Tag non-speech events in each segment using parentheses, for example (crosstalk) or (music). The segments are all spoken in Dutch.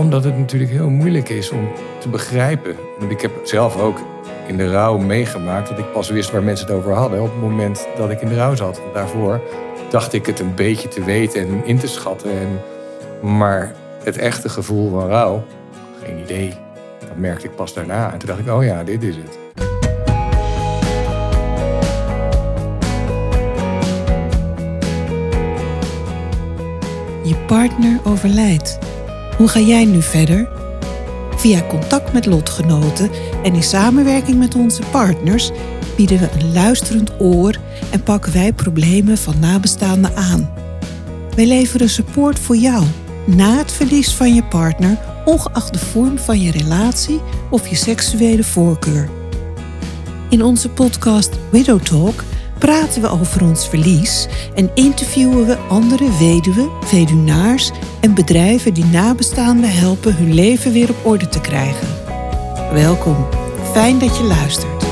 Omdat het natuurlijk heel moeilijk is om te begrijpen. Want ik heb zelf ook in de rouw meegemaakt dat ik pas wist waar mensen het over hadden op het moment dat ik in de rouw zat. Daarvoor dacht ik het een beetje te weten en in te schatten. En, maar het echte gevoel van rouw, geen idee. Dat merkte ik pas daarna. En toen dacht ik, oh ja, dit is het. Je partner overlijdt. Hoe ga jij nu verder? Via contact met lotgenoten en in samenwerking met onze partners bieden we een luisterend oor en pakken wij problemen van nabestaanden aan. Wij leveren support voor jou na het verlies van je partner, ongeacht de vorm van je relatie of je seksuele voorkeur. In onze podcast Widow Talk praten we over ons verlies en interviewen we andere weduwen, weduwnaars en bedrijven die nabestaanden helpen hun leven weer op orde te krijgen. Welkom, fijn dat je luistert.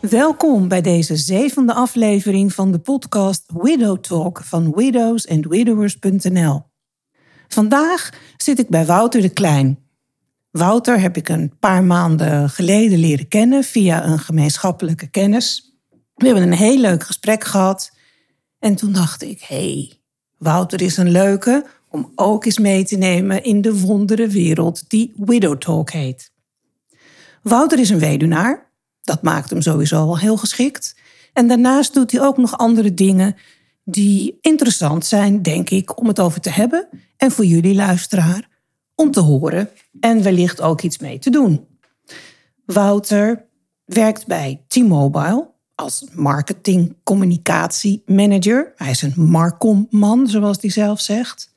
Welkom bij deze zevende aflevering van de podcast Widow Talk van widowsandwidowers.nl. Vandaag zit ik bij Wouter de Klein. Wouter heb ik een paar maanden geleden leren kennen via een gemeenschappelijke kennis. We hebben een heel leuk gesprek gehad. En toen dacht ik, hey, Wouter is een leuke om ook eens mee te nemen in de wondere wereld die Widow Talk heet. Wouter is een weduwnaar dat maakt hem sowieso al heel geschikt. En daarnaast doet hij ook nog andere dingen die interessant zijn, denk ik, om het over te hebben. En voor jullie luisteraar om te horen en wellicht ook iets mee te doen. Wouter werkt bij T-Mobile als marketing communicatie manager. Hij is een Marcom-man, zoals hij zelf zegt.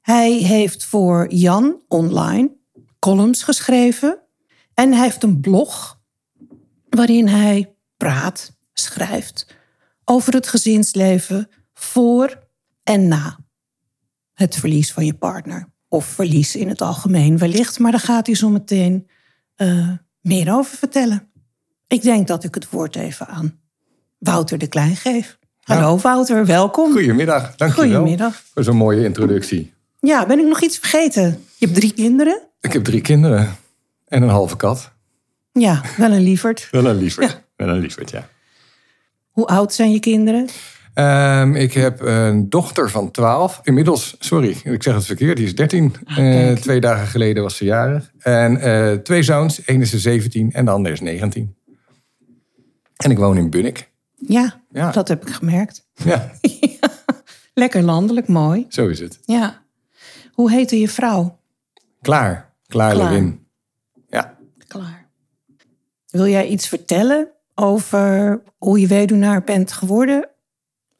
Hij heeft voor Jan online columns geschreven. En hij heeft een blog waarin hij praat, schrijft over het gezinsleven voor en na het verlies van je partner. Of verlies in het algemeen wellicht, maar daar gaat hij zo meteen uh, meer over vertellen. Ik denk dat ik het woord even aan Wouter de Klein geef. Hallo Wouter, welkom. Goedemiddag, dank je Goedemiddag. voor zo'n mooie introductie. Ja, ben ik nog iets vergeten? Je hebt drie kinderen? Ik heb drie kinderen en een halve kat. Ja, wel een lieverd. (laughs) wel een lieverd, ja. wel een lieverd, ja. Hoe oud zijn je kinderen? Um, ik heb een dochter van 12. Inmiddels, sorry, ik zeg het verkeerd, die is 13. Uh, twee dagen geleden was ze jarig. En uh, twee zoons, één is 17 en de ander is 19. En ik woon in Bunnik. Ja, ja. dat heb ik gemerkt. (laughs) Ja. Lekker landelijk, mooi. Zo is het. Ja. Hoe heette je vrouw? Klaar. Klaar, Klaar. Lewin. Ja. Klaar. Wil jij iets vertellen over hoe je weduwnaar bent geworden?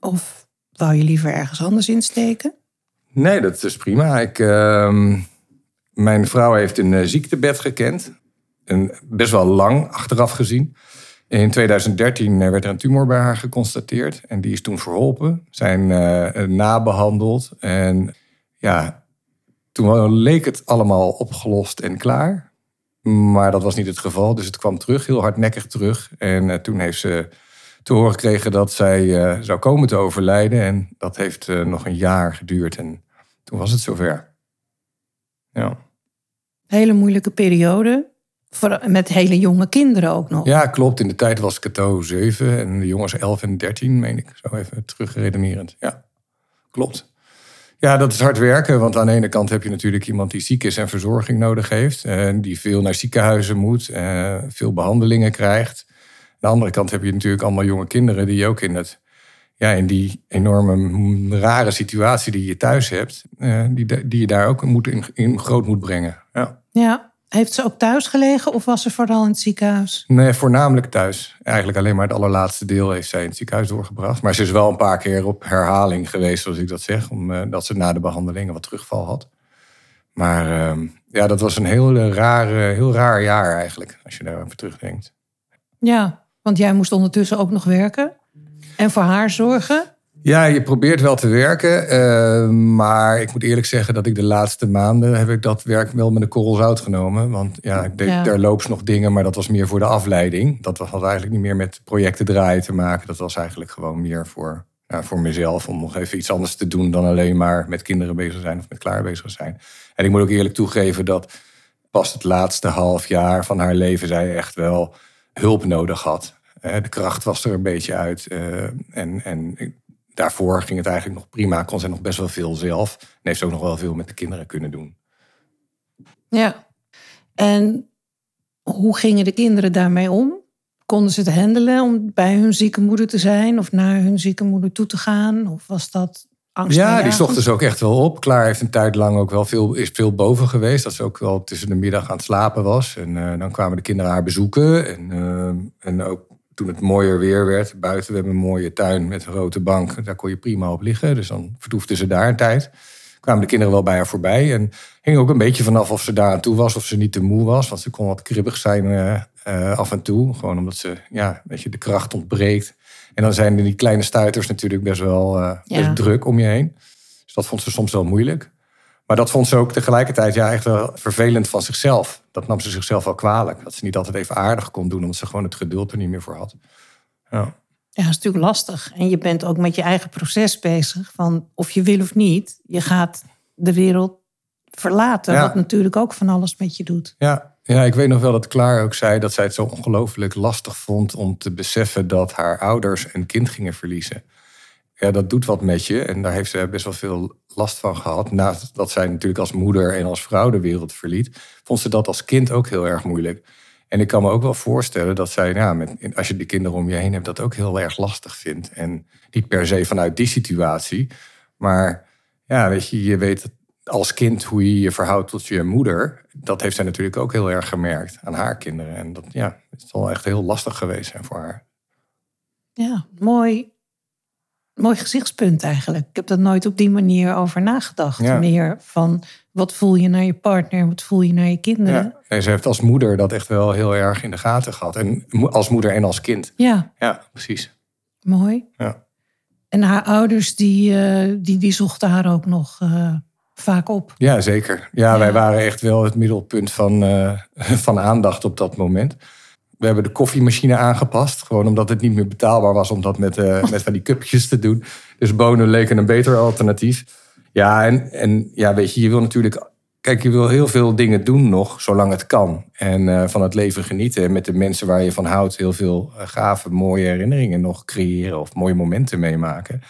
Of wou je liever ergens anders insteken? Nee, dat is prima. Ik, uh, mijn vrouw heeft een uh, ziektebed gekend. En best wel lang, achteraf gezien. In 2013 eh, werd er een tumor bij haar geconstateerd. En die is toen verholpen. Zijn uh, nabehandeld. En ja, toen leek het allemaal opgelost en klaar. Maar dat was niet het geval. Dus het kwam terug, heel hardnekkig terug. En eh, toen heeft ze te horen gekregen dat zij eh, zou komen te overlijden. En dat heeft uh, nog een jaar geduurd. En toen was het zover. Ja. Hele moeilijke periode. Met hele jonge kinderen ook nog. Ja, klopt. In de tijd was Cato 7 en de jongens 11 en 13, meen ik. Zo even terugredenerend. Ja, klopt. Ja, dat is hard werken. Want aan de ene kant heb je natuurlijk iemand die ziek is en verzorging nodig heeft. En die veel naar ziekenhuizen moet, veel behandelingen krijgt. Aan de andere kant heb je natuurlijk allemaal jonge kinderen die ook in, het, ja, in die enorme rare situatie die je thuis hebt, uh, die, die je daar ook moet in, in groot moet brengen. Ja. ja. Heeft ze ook thuis gelegen of was ze vooral in het ziekenhuis? Nee, voornamelijk thuis. Eigenlijk alleen maar het allerlaatste deel heeft zij in het ziekenhuis doorgebracht. Maar ze is wel een paar keer op herhaling geweest, zoals ik dat zeg. Omdat ze na de behandelingen wat terugval had. Maar ehm, ja, dat was een heel, raar, heel raar jaar eigenlijk, als je daarover terugdenkt. Ja, want jij moest ondertussen ook nog werken en voor haar zorgen. Ja, je probeert wel te werken. eh, maar ik moet eerlijk zeggen dat ik de laatste maanden heb ik dat werk wel met een korrel zout genomen. Want ja, ik deed Ja. daar loops nog dingen, maar dat was meer voor de afleiding. Dat had eigenlijk niet meer met projecten draaien te maken. Dat was eigenlijk gewoon meer voor, voor mezelf. Om nog even iets anders te doen dan alleen maar met kinderen bezig zijn of met klaar bezig zijn. En ik moet ook eerlijk toegeven dat pas het laatste half jaar van haar leven zij echt wel hulp nodig had. Eh, De kracht was er een beetje uit. eh, En, en daarvoor ging het eigenlijk nog prima. Kon zij nog best wel veel zelf. En heeft ook nog wel veel met de kinderen kunnen doen. Ja. En hoe gingen de kinderen daarmee om? Konden ze het handelen om bij hun zieke moeder te zijn of naar hun zieke moeder toe te gaan? Of was dat angst? Ja, die zochten ze ook echt wel op. Klaar heeft een tijd lang ook wel veel, is veel boven geweest. Dat ze ook wel tussen de middag aan het slapen was. En eh, dan kwamen de kinderen haar bezoeken. En, eh, en ook toen het mooier weer werd, buiten, we hebben een mooie tuin met een grote bank. Daar kon je prima op liggen. Dus dan vertoefden ze daar een tijd. Kwamen de kinderen wel bij haar voorbij. En hing ook een beetje vanaf of ze daar aan toe was, of ze niet te moe was. Want ze kon wat kribbig zijn eh, af en toe. Gewoon omdat ze, ja, weet je, de kracht ontbreekt. En dan zijn die kleine stuiters natuurlijk best wel eh, best druk om je heen. Dus dat vond ze soms wel moeilijk. Maar dat vond ze ook tegelijkertijd ja, echt wel vervelend van zichzelf. Dat nam ze zichzelf wel kwalijk. Dat ze niet altijd even aardig kon doen, omdat ze gewoon het geduld er niet meer voor had. Ja, Ja, dat is natuurlijk lastig. En je bent ook met je eigen proces bezig. Van of je wil of niet, je gaat de wereld verlaten. Ja. Wat natuurlijk ook van alles met je doet. ja, ja, ik weet nog wel dat Klaar ook zei dat zij het zo ongelooflijk lastig vond om te beseffen dat haar ouders een kind gingen verliezen. Ja, dat doet wat met je en daar heeft ze best wel veel last van gehad. Naast dat zij natuurlijk als moeder en als vrouw de wereld verliet, vond ze dat als kind ook heel erg moeilijk. En ik kan me ook wel voorstellen dat zij, ja, met, als je de kinderen om je heen hebt, dat ook heel erg lastig vindt. En niet per se vanuit die situatie, maar ja, weet je, je weet als kind hoe je je verhoudt tot je moeder. Dat heeft zij natuurlijk ook heel erg gemerkt aan haar kinderen. En dat ja, het is wel echt heel lastig geweest zijn voor haar. Ja, mooi, mooi gezichtspunt eigenlijk. Ik heb er nooit op die manier over nagedacht. Ja. Meer van wat voel je naar je partner, wat voel je naar je kinderen. Ja. En ze heeft als moeder dat echt wel heel erg in de gaten gehad. En als moeder en als kind. ja Ja, precies. mooi. Ja. En haar ouders, die, eh, die, die zochten haar ook nog eh, vaak op. Ja, zeker. Ja, Ja. wij waren echt wel het middelpunt van, eh, (laughs) van aandacht op dat moment. We hebben de koffiemachine aangepast. Gewoon omdat het niet meer betaalbaar was om dat met, eh, (laughs) met van die cupjes te doen. Dus bonen leken een beter alternatief. Ja, en, en ja, weet je, je wil natuurlijk... Kijk, je wil heel veel dingen doen nog, zolang het kan. En eh, van het leven genieten. En met de mensen waar je van houdt... heel veel gave, mooie herinneringen nog creëren... of mooie momenten meemaken.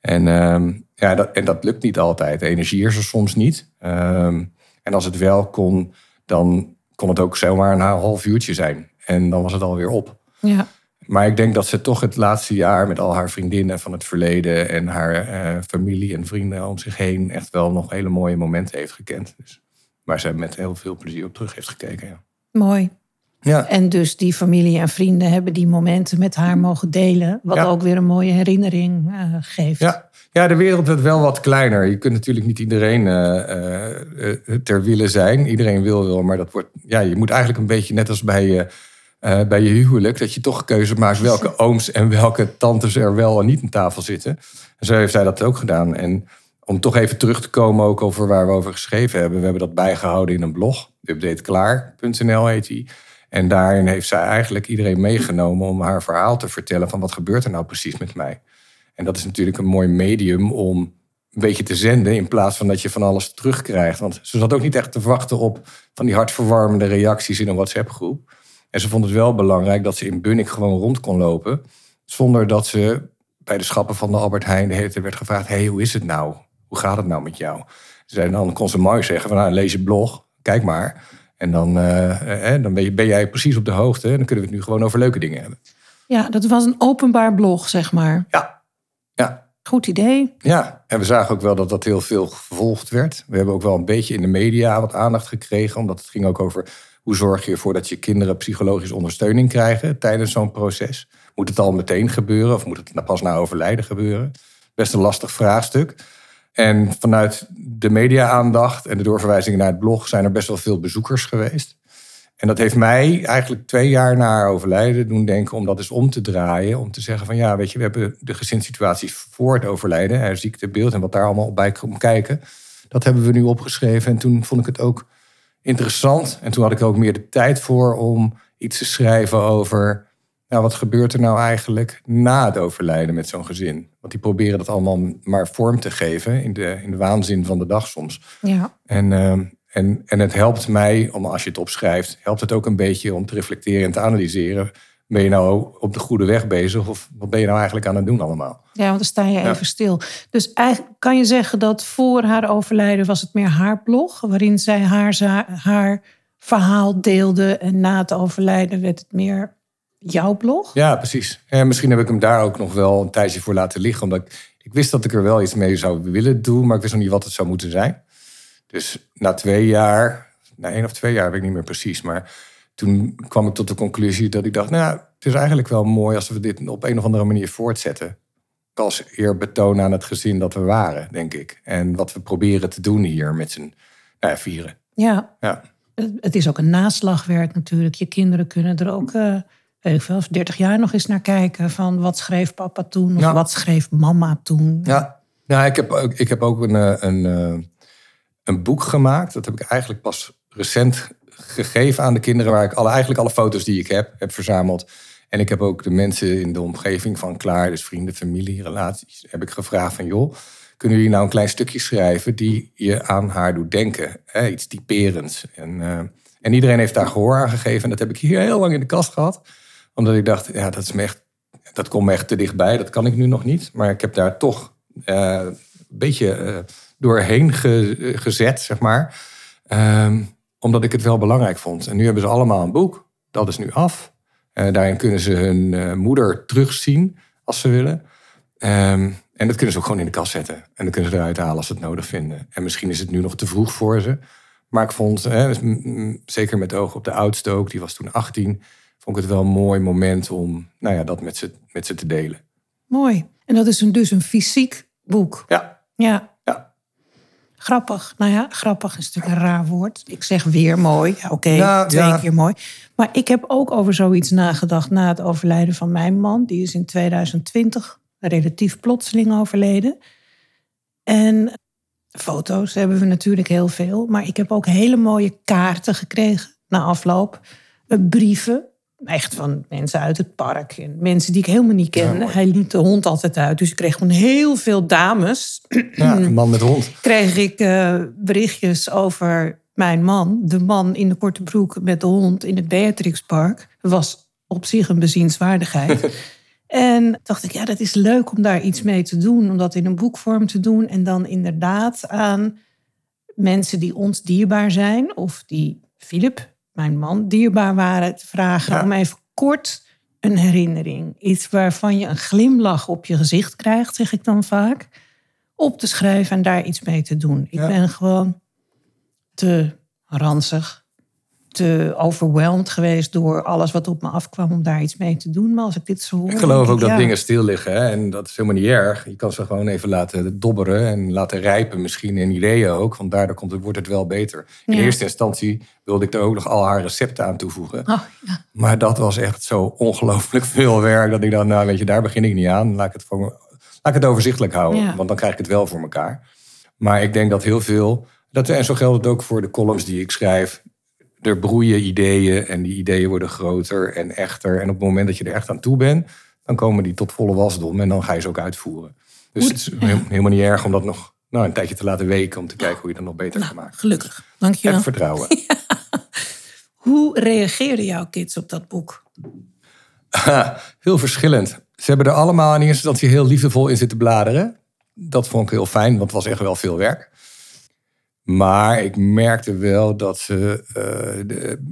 En, ehm, ja, dat, en dat lukt niet altijd. De energie is er soms niet. Ehm, en als het wel kon, dan kon het ook zomaar een half uurtje zijn. En dan was het alweer op. Ja, Maar ik denk dat ze toch het laatste jaar met al haar vriendinnen van het verleden en haar eh, familie en vrienden om zich heen echt wel nog hele mooie momenten heeft gekend. Dus, waar ze met heel veel plezier op terug heeft gekeken. Ja. mooi. Ja. En dus die familie en vrienden hebben die momenten met haar mogen delen. Wat Ja. ook weer een mooie herinnering eh, geeft. Ja. Ja, de wereld werd wel wat kleiner. Je kunt natuurlijk niet iedereen eh, eh, eh, ter wille zijn. Iedereen wil wel, maar dat wordt. Ja, je moet eigenlijk een beetje net als bij je, bij je huwelijk, dat je toch keuze maakt welke ooms en welke tantes er wel en niet aan tafel zitten. En zo heeft zij dat ook gedaan. En om toch even terug te komen ook over waar we over geschreven hebben. We hebben dat bijgehouden in een blog. Updateklaar.nl heet die. En daarin heeft zij eigenlijk iedereen meegenomen om haar verhaal te vertellen van wat gebeurt er nou precies met mij. En dat is natuurlijk een mooi medium om een beetje te zenden in plaats van dat je van alles terugkrijgt. Want ze zat ook niet echt te wachten op van die hartverwarmende reacties in een WhatsApp-groep. En ze vond het wel belangrijk dat ze in Bunnik gewoon rond kon lopen. Zonder dat ze bij de schappen van de Albert Heijn de hele tijd werd gevraagd: hey, hoe is het nou? Hoe gaat het nou met jou? Ze zei, dan kon ze mooi zeggen: van, nou, lees je blog, kijk maar. En dan, eh, eh, dan ben, je, ben jij precies op de hoogte. En dan kunnen we het nu gewoon over leuke dingen hebben. Ja, dat was een openbaar blog, zeg maar. Ja. Goed idee. Ja, en we zagen ook wel dat dat heel veel gevolgd werd. We hebben ook wel een beetje in de media wat aandacht gekregen, omdat het ging ook over hoe zorg je ervoor dat je kinderen psychologische ondersteuning krijgen tijdens zo'n proces. Moet het al meteen gebeuren of moet het pas na overlijden gebeuren? Best een lastig vraagstuk. En vanuit de media-aandacht en de doorverwijzingen naar het blog zijn er best wel veel bezoekers geweest. En dat heeft mij eigenlijk twee jaar na haar overlijden doen denken om dat eens om te draaien. Om te zeggen van ja, weet je, we hebben de gezinssituatie voor het overlijden, haar ziektebeeld en wat daar allemaal bij komt kijken. Dat hebben we nu opgeschreven. En toen vond ik het ook interessant. En toen had ik ook meer de tijd voor om iets te schrijven over nou, wat gebeurt er nou eigenlijk na het overlijden met zo'n gezin? Want die proberen dat allemaal maar vorm te geven in de, in de waanzin van de dag soms. Ja. En, ehm, en, en het helpt mij, om als je het opschrijft, helpt het ook een beetje om te reflecteren en te analyseren. Ben je nou op de goede weg bezig of wat ben je nou eigenlijk aan het doen allemaal? Ja, want dan sta je even stil. Dus eigenlijk kan je zeggen dat voor haar overlijden was het meer haar blog, waarin zij haar, haar verhaal deelde. En na het overlijden werd het meer jouw blog. Ja, precies. En misschien heb ik hem daar ook nog wel een tijdje voor laten liggen. Omdat ik, ik wist dat ik er wel iets mee zou willen doen, maar ik wist nog niet wat het zou moeten zijn. Dus na twee jaar, na één of twee jaar, weet ik niet meer precies. Maar toen kwam ik tot de conclusie dat ik dacht, nou, het is eigenlijk wel mooi als we dit op een of andere manier voortzetten. Als eerbetoon aan het gezin dat we waren, denk ik. En wat we proberen te doen hier met z'n nou ja, vieren. Ja, Ja. het is ook een naslagwerk natuurlijk. Je kinderen kunnen er ook, eh weet ik veel, 30 jaar nog eens naar kijken. Van wat schreef papa toen of Ja. wat schreef mama toen. Ja, nou, ik, heb ook, ik heb ook een, eh, een, eh, een boek gemaakt. Dat heb ik eigenlijk pas recent gegeven aan de kinderen. Waar ik alle, eigenlijk alle foto's die ik heb, heb verzameld. En ik heb ook de mensen in de omgeving van Klaar, dus vrienden, familie, relaties, heb ik gevraagd van joh, kunnen jullie nou een klein stukje schrijven die je aan haar doet denken? Hè, iets typerends. En, eh, en iedereen heeft daar gehoor aan gegeven. En dat heb ik hier heel lang in de kast gehad. Omdat ik dacht, ja, dat is me echt dat komt me echt te dichtbij. Dat kan ik nu nog niet. Maar ik heb daar toch eh, een beetje eh, doorheen ge- gezet, zeg maar. Ehm, omdat ik het wel belangrijk vond. En nu hebben ze allemaal een boek. Dat is nu af. Eh, daarin kunnen ze hun eh, moeder terugzien als ze willen. Ehm, en dat kunnen ze ook gewoon in de kast zetten. En dan kunnen ze eruit halen als ze het nodig vinden. En misschien is het nu nog te vroeg voor ze. Maar ik vond, hè, dus, mm, mm, zeker met oog op de oudste ook, die was toen 18, vond ik het wel een mooi moment om nou ja, dat met ze, met ze te delen. Mooi. En dat is een, dus een fysiek boek. Ja, ja. Grappig. Nou ja, grappig is natuurlijk een raar woord. Ik zeg weer mooi. Ja, Oké, Nou, twee ja. keer mooi. Maar ik heb ook over zoiets nagedacht na het overlijden van mijn man. Die is in 2020 relatief plotseling overleden. En foto's hebben we natuurlijk heel veel. Maar ik heb ook hele mooie kaarten gekregen na afloop. Eh, Brieven. Echt van mensen uit het park. En mensen die ik helemaal niet kende. Hij liet de hond altijd uit. Dus ik kreeg gewoon heel veel dames ja een man met hond. kreeg ik eh, berichtjes over mijn man. De man in de korte broek met de hond in het Beatrixpark. Was op zich een bezienswaardigheid. (laughs) en dacht ik, ja, dat is leuk om daar iets mee te doen. Om dat in een boekvorm te doen. En dan inderdaad aan mensen die ons dierbaar zijn. Of die Philip, mijn man, dierbaar waren. Te vragen Ja. om even kort een herinnering. Iets waarvan je een glimlach op je gezicht krijgt, zeg ik dan vaak op te schrijven en daar iets mee te doen. Ik Ja. ben gewoon te ranzig, te overweldigd geweest door alles wat op me afkwam om daar iets mee te doen. Maar als ik dit zo hoor. Ik geloof ook dat ja, dingen stil liggen. Hè? En dat is helemaal niet erg. Je kan ze gewoon even laten dobberen en laten rijpen. Misschien in ideeën ook. Want daardoor komt het, wordt het wel beter. In Ja. eerste instantie wilde ik er ook nog al haar recepten aan toevoegen. Oh, ja. Maar dat was echt zo ongelooflijk veel werk. Dat ik dacht, nou weet je, daar begin ik niet aan. Laat ik het, laat ik het overzichtelijk houden. Want dan krijg ik het wel voor elkaar. Maar ik denk dat heel veel... Dat, en zo geldt het ook voor de columns die ik schrijf. Er broeien ideeën en die ideeën worden groter en echter. En op het moment dat je er echt aan toe bent... dan komen die tot volle wasdom en dan ga je ze ook uitvoeren. Dus het is he- helemaal niet erg om dat nog nou, een tijdje te laten weken... om te kijken hoe je dat nog beter kan maken. Gelukkig. Dankjewel. En vertrouwen. (laughs) Hoe reageerden jouw kids op dat boek? (laughs) heel verschillend. Ze hebben er allemaal in eerste instantie heel liefdevol in zitten bladeren. Dat vond ik heel fijn, want het was echt wel veel werk. Maar ik merkte wel dat ze. eh, de,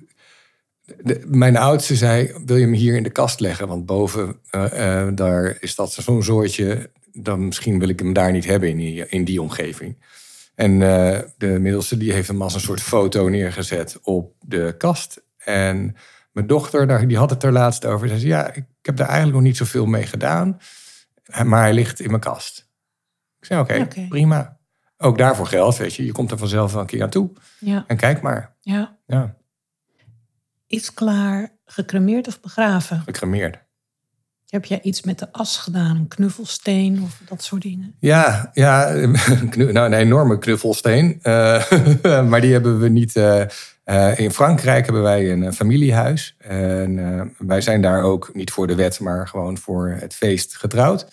de- mijn oudste zei: Wil je hem hier in de kast leggen? Want boven eh, eh, daar is dat zo'n soortje. Dan misschien wil ik hem daar niet hebben in die, in die omgeving. En de middelste die heeft hem als een soort foto neergezet op de kast. En mijn dochter, daar- die had het er laatst over. Ze zei, ja, ik heb daar eigenlijk nog niet zoveel mee gedaan. Maar hij ligt in mijn kast. Ik zei, oké, Oké. prima. Ook daarvoor geldt, weet je. Je komt er vanzelf wel een keer aan toe. Ja, En kijk maar. ja. Ja. iets klaar, gecremeerd of begraven? Gecremeerd. Heb jij iets met de as gedaan? Een knuffelsteen of dat soort dingen? Ja, ja (laughs) nou, een enorme knuffelsteen. Eh, (laughs) maar die hebben we niet. eh, eh, in Frankrijk hebben wij een eh, familiehuis. En wij zijn daar ook niet voor de wet, maar gewoon voor het feest getrouwd.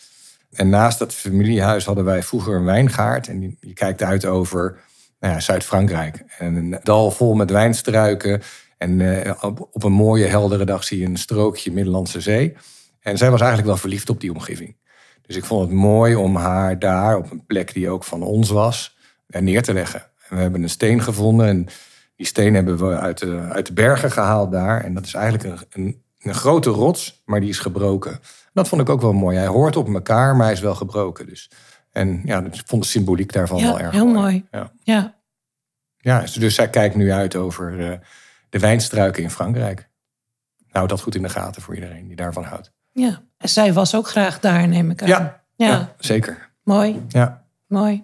En naast dat familiehuis hadden wij vroeger een wijngaard. En die kijkt uit over nou ja, Zuid-Frankrijk. En een dal vol met wijnstruiken. En eh, op, een mooie, heldere dag zie je een strookje Middellandse Zee. En zij was eigenlijk wel verliefd op die omgeving. Dus ik vond het mooi om haar daar op een plek die ook van ons was, neer te leggen. En we hebben een steen gevonden en die steen hebben we uit de, uit de bergen gehaald daar. En dat is eigenlijk een, een, een grote rots, maar die is gebroken. Dat vond ik ook wel mooi. Hij hoort op elkaar, maar hij is wel gebroken. Dus. En ja, ik vond de symboliek daarvan Ja, wel erg heel mooi. Ja. Ja, Ja, dus- zij kijkt nu uit over eh, de wijnstruiken in Frankrijk. Nou, dat goed in de gaten voor iedereen die daarvan houdt. ja. En zij was ook graag daar, neem ik aan. Ja, ja. ja, zeker. mooi, Ja. mooi.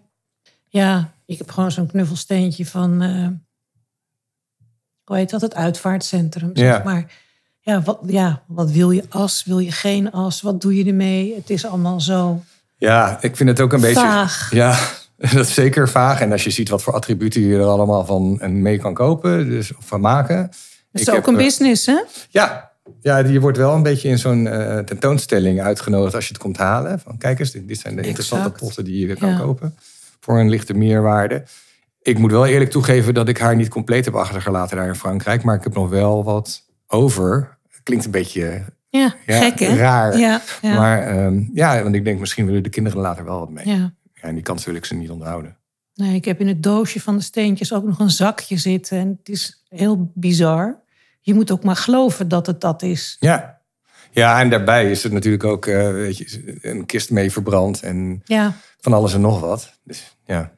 Ja, ik heb gewoon zo'n knuffelsteentje van, eh, hoe heet dat, het uitvaartcentrum, zeg Ja. maar. Ja wat, ja, wat wil je as? Wil je geen as? Wat doe je ermee? Het is allemaal zo ja, ik vind het ook een beetje... vaag. Ja, (laughs) dat is zeker vaag. En als je ziet wat voor attributen je er allemaal van en mee kan kopen, dus of van maken. Het is Ik ook heb, een eh, business, hè? Ja, ja, je wordt wel een beetje in zo'n eh, tentoonstelling uitgenodigd als je het komt halen. Van kijk eens, dit, dit zijn de interessante Exact. potten die je kan Ja. kopen voor een lichte meerwaarde. Ik moet wel eerlijk toegeven dat ik haar niet compleet heb achtergelaten daar in Frankrijk, maar ik heb nog wel wat over. Klinkt een beetje Ja, ja, gek, hè? raar. Ja, ja, Maar ehm, ja, want ik denk misschien willen de kinderen later wel wat mee. Ja. en die kans wil ik ze niet onthouden. Nee, ik heb in het doosje van de steentjes ook nog een zakje zitten. En het is heel bizar. Je moet ook maar geloven dat het dat is. Ja. Ja, en daarbij is er natuurlijk ook eh, weet je, een kist mee verbrand en Ja, van alles en nog wat. Dus ja.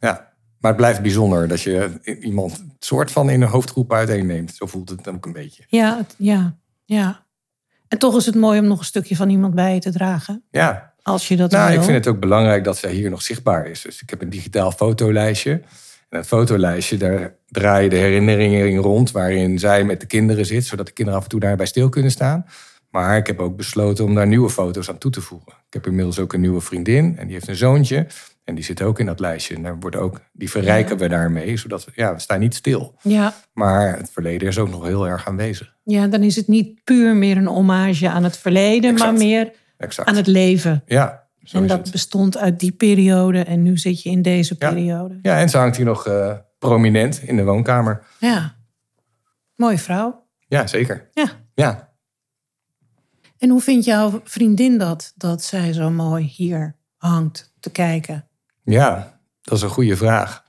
ja. Maar het blijft bijzonder dat je iemand soort van in een hoofdgroep uiteenneemt. Zo voelt het ook een beetje. ja, ja, ja. En toch is het mooi om nog een stukje van iemand bij je te dragen. Ja, Als je dat nou, wil. ik vind het ook belangrijk dat zij hier nog zichtbaar is. Dus ik heb een digitaal fotolijstje. En het fotolijstje, daar draai je de herinneringen in rond... waarin zij met de kinderen zit, zodat de kinderen af en toe daarbij stil kunnen staan. Maar ik heb ook besloten om daar nieuwe foto's aan toe te voegen. Ik heb inmiddels ook een nieuwe vriendin en die heeft een zoontje. En die zit ook in dat lijstje. En daar wordt ook, die verrijken we daarmee, zodat we, ja, we staan niet stil. Ja, Maar het verleden is ook nog heel erg aanwezig. ja, dan is het niet puur meer een hommage aan het verleden, Exact. maar meer Exact. aan het leven. Ja, zo en dat het. bestond uit die periode en nu zit je in deze Ja. periode. Ja, en ze hangt hier nog eh, prominent in de woonkamer. Ja. Mooie vrouw. Ja, zeker. Ja. Ja. En hoe vindt jouw vriendin dat, dat zij zo mooi hier hangt te kijken? Ja, dat is een goede vraag.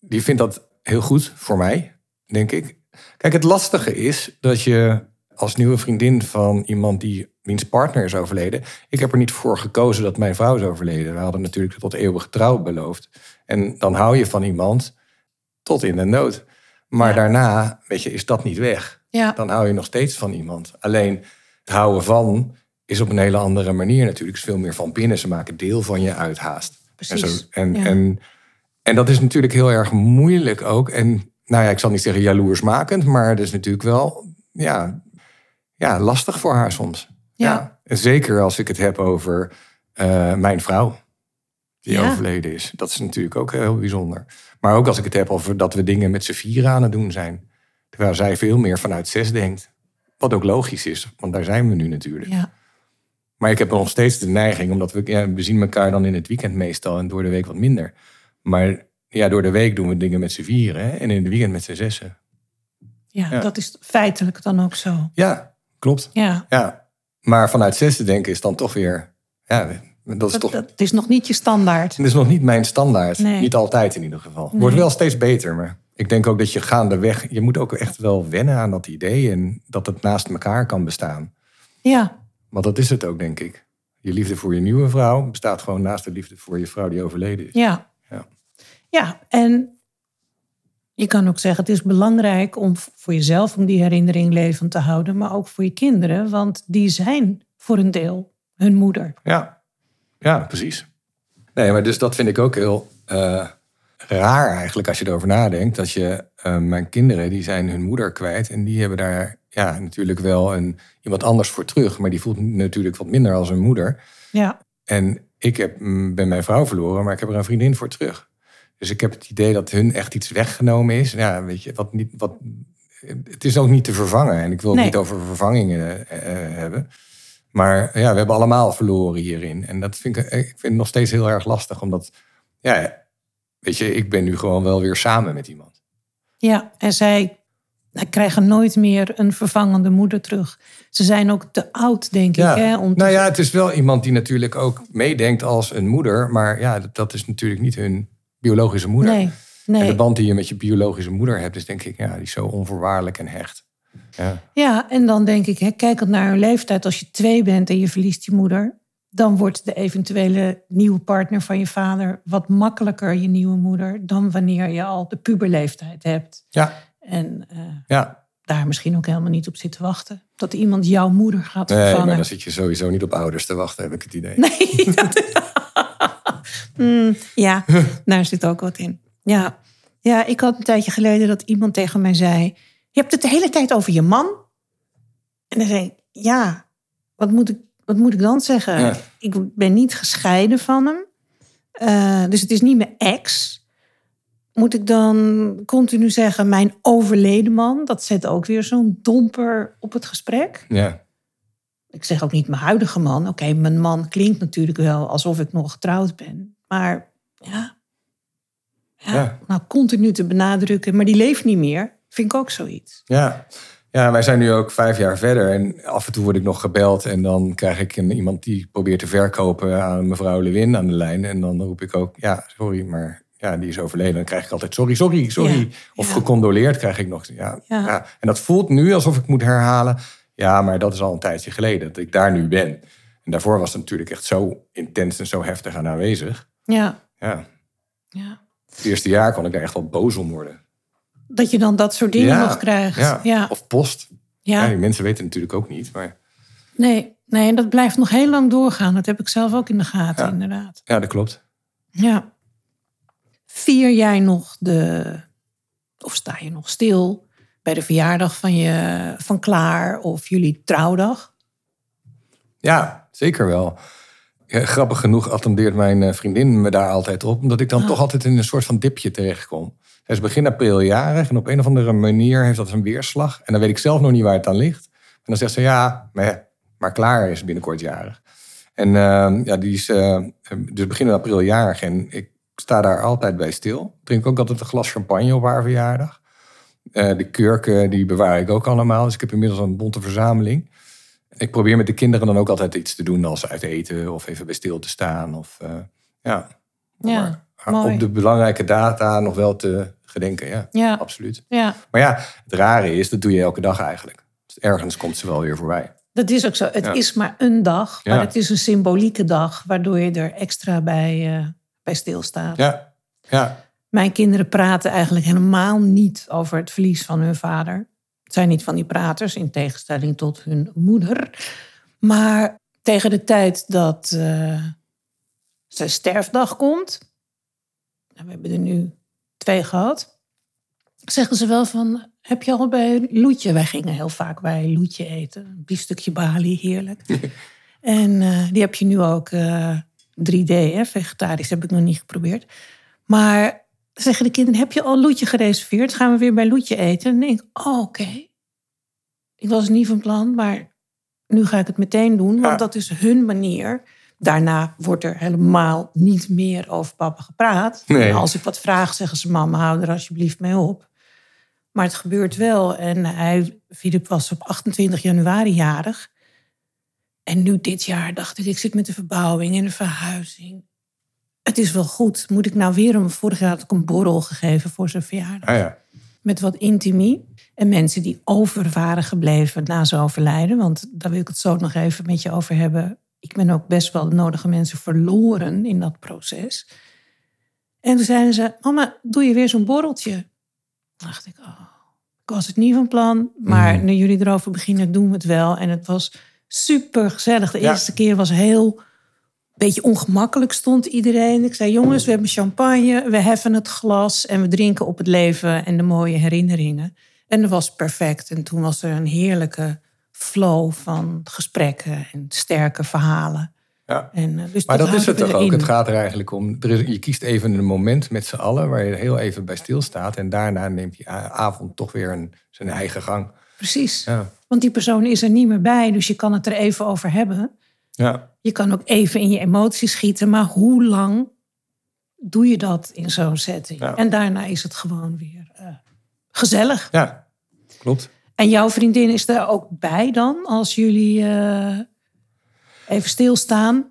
Die vindt dat heel goed voor mij, denk ik. Kijk, het lastige is dat je als nieuwe vriendin van iemand die wiens partner is overleden. Ik heb er niet voor gekozen dat mijn vrouw is overleden. We hadden natuurlijk tot eeuwig trouw beloofd. En dan hou je van iemand tot in de nood. Maar Ja. daarna, weet je, is dat niet weg. Ja, Dan hou je nog steeds van iemand. Alleen het houden van is op een hele andere manier natuurlijk. Het is veel meer van binnen. Ze maken deel van je uit haast. En, precies. zo, en, Ja. en, en dat is natuurlijk heel erg moeilijk ook. En nou ja, ik zal niet zeggen jaloersmakend, maar het is natuurlijk wel ja, ja, lastig voor haar soms. Ja. En zeker als ik het heb over eh, mijn vrouw, die Ja. overleden is. Dat is natuurlijk ook heel bijzonder. Maar ook als ik het heb over dat we dingen met z'n vieren aan het doen zijn. Terwijl zij veel meer vanuit zes denkt. Wat ook logisch is, want daar zijn we nu natuurlijk. ja, Maar ik heb nog steeds de neiging, omdat we, ja, we zien elkaar dan in het weekend meestal en door de week wat minder. Maar ja, door de week doen we dingen met z'n vieren hè, en in het weekend met z'n zessen. ja, Ja. dat is feitelijk dan ook zo. Ja, klopt. Ja, Ja. Maar vanuit zes te denken is dan toch weer, ja, dat is dat, toch, dat is nog niet je standaard. het is nog niet mijn standaard. Nee. Niet altijd in ieder geval. Nee. Wordt wel steeds beter, maar ik denk ook dat je gaandeweg, je moet ook echt wel wennen aan dat idee en dat het naast elkaar kan bestaan. Ja, Want dat is het ook, denk ik. Je liefde voor je nieuwe vrouw bestaat gewoon naast de liefde voor je vrouw die overleden is. ja. Ja. Ja, en je kan ook zeggen, het is belangrijk om voor jezelf om die herinnering levend te houden, maar ook voor je kinderen, want die zijn voor een deel hun moeder. Ja, ja precies. Nee, maar dus dat vind ik ook heel, eh, raar eigenlijk als je erover nadenkt. Dat je, eh, mijn kinderen, die zijn hun moeder kwijt. En die hebben daar ja, natuurlijk wel een, iemand anders voor terug. Maar die voelt natuurlijk wat minder als een moeder. Ja. En ik heb, ben mijn vrouw verloren, maar ik heb er een vriendin voor terug. Dus ik heb het idee dat hun echt iets weggenomen is. Ja, weet je, wat niet, wat, het is ook niet te vervangen. En ik wil het Nee. niet over vervangingen eh, eh, hebben. Maar ja, we hebben allemaal verloren hierin. En dat vind ik, ik vind het nog steeds heel erg lastig. Omdat, ja, weet je, ik ben nu gewoon wel weer samen met iemand. Ja, en zij krijgen nooit meer een vervangende moeder terug. Ze zijn ook te oud, denk Ja. ik. Hè, om te- Nou ja, het is wel iemand die natuurlijk ook meedenkt als een moeder. Maar ja, dat, dat is natuurlijk niet hun biologische moeder. nee, En nee. de band die je met je biologische moeder hebt, is denk ik, ja, die is zo onvoorwaardelijk en hecht. Ja, Ja, en dan denk ik, hè, kijkend naar hun leeftijd, als je twee bent en je verliest je moeder, dan wordt de eventuele nieuwe partner van je vader wat makkelijker je nieuwe moeder dan wanneer je al de puberleeftijd hebt. ja, En eh, ja. daar misschien ook helemaal niet op zit te wachten. Dat iemand jouw moeder gaat Nee, maar vervangen. dan zit je sowieso niet op ouders te wachten, heb ik het idee. Nee, (laughs) dat- (laughs) Mm, ja, (laughs) daar zit ook wat in. Ja. ja, ik had een tijdje geleden dat iemand tegen mij zei... Je hebt het de hele tijd over je man. En dan zei ik, ja, wat moet ik, wat moet ik dan zeggen? Ja. Ik ben niet gescheiden van hem. Eh, dus het is niet mijn ex. Moet ik dan continu zeggen, mijn overleden man? Dat zet ook weer zo'n domper op het gesprek. Ja, Ik zeg ook niet mijn huidige man. Oké, mijn man klinkt natuurlijk wel alsof ik nog getrouwd ben. Maar ja, ja, Ja. nou continu te benadrukken, maar die leeft niet meer, vind ik ook zoiets. ja. Ja, wij zijn nu ook vijf jaar verder en af en toe word ik nog gebeld en dan krijg ik een, iemand die probeert te verkopen aan mevrouw Lewin aan de lijn. En dan roep ik ook, ja, sorry, maar ja, die is overleden. Dan krijg ik altijd, sorry, sorry, sorry. Ja, Of ja. gecondoleerd krijg ik nog. Ja, Ja. En dat voelt nu alsof ik moet herhalen, ja, maar dat is al een tijdje geleden dat ik daar nu ben. En daarvoor was het natuurlijk echt zo intens en zo heftig aan aanwezig. Ja, Ja, ja. het eerste jaar kon ik daar echt wel boos om worden. Dat je dan dat soort dingen nog krijgt. Ja. Ja, Of post. ja. Die mensen weten natuurlijk ook niet. Maar Nee, nee, en dat blijft nog heel lang doorgaan. Dat heb ik zelf ook in de gaten, inderdaad. ja, dat klopt. Ja. Vier jij nog de, of sta je nog stil bij de verjaardag van, je, van Klaar of jullie trouwdag? Ja, zeker wel. Ja, grappig genoeg attendeert mijn eh, vriendin me daar altijd op. Omdat ik dan Ah. toch altijd in een soort van dipje terechtkom. Zij is begin april jarig en op een of andere manier heeft dat een weerslag. En dan weet ik zelf nog niet waar het aan ligt. En dan zegt ze ja, maar, maar klaar is binnenkort jarig. En eh, ja, die is eh, dus begin april jarig en ik sta daar altijd bij stil. Drink ook altijd een glas champagne op haar verjaardag. Eh, de kurken die bewaar ik ook allemaal. Dus ik heb inmiddels een bonte verzameling. Ik probeer met de kinderen dan ook altijd iets te doen als uit eten of even bij stil te staan. Of uh, ja, Ja, maar, mooi. op de belangrijke data nog wel te gedenken. Ja, Ja. absoluut. Ja, Maar ja, het rare is, dat doe je elke dag eigenlijk. Dus ergens komt ze wel weer voorbij. dat is ook zo. Het Ja. is maar een dag, maar het is een symbolieke dag, waardoor je er extra bij, eh, bij stilstaat. Ja, ja, Mijn kinderen praten eigenlijk helemaal niet over het verlies van hun vader. Het zijn niet van die praters, in tegenstelling tot hun moeder. Maar tegen de tijd dat eh, zijn sterfdag komt, nou, we hebben er nu twee gehad, zeggen ze wel van, heb je al bij Loetje? Wij gingen heel vaak bij Loetje eten, een biefstukje Bali, heerlijk. (laughs) en eh, die heb je nu ook eh, 3D, hè, vegetarisch, heb ik nog niet geprobeerd. Maar zeggen de kinderen, heb je al Loetje gereserveerd? Gaan we weer bij Loetje eten? En dan denk ik, oh, oké. Ik was niet van plan, maar nu ga ik het meteen doen. Want dat is hun manier. Daarna wordt er helemaal niet meer over papa gepraat. Nee. En als ik wat vraag, zeggen ze, mama, hou er alsjeblieft mee op. Maar het gebeurt wel. En hij, Filip was op 28 januari jarig. En nu dit jaar dacht ik, ik zit met de verbouwing en de verhuizing. Het is wel goed. Moet ik nou weer een... Vorig jaar had ik een borrel gegeven voor zijn verjaardag. ah, ja. Met wat intimie. En mensen die over waren gebleven na zijn overlijden. Want daar wil ik het zo nog even met je over hebben. Ik ben ook best wel de nodige mensen verloren in dat proces. En toen zeiden ze, mama, doe je weer zo'n borreltje? Toen dacht ik, oh, ik was het niet van plan. Maar Mhm. nu jullie erover beginnen, doen we het wel. En het was super gezellig. De Ja. eerste keer was heel beetje ongemakkelijk stond iedereen. Ik zei, jongens, we hebben champagne, we heffen het glas en we drinken op het leven en de mooie herinneringen. En dat was perfect. En toen was er een heerlijke flow van gesprekken en sterke verhalen. Ja. En, eh, dus Maar dat is het toch ook? Het gaat er eigenlijk om. Er is, je kiest even een moment met z'n allen waar je heel even bij stilstaat. En daarna neemt die avond toch weer een, zijn eigen gang. Precies. Ja. Want die persoon is er niet meer bij, dus je kan het er even over hebben. Ja. Je kan ook even in je emoties schieten, maar hoe lang doe je dat in zo'n setting? Ja. En daarna is het gewoon weer eh, gezellig. ja, klopt. En jouw vriendin is er ook bij dan, als jullie eh, even stilstaan?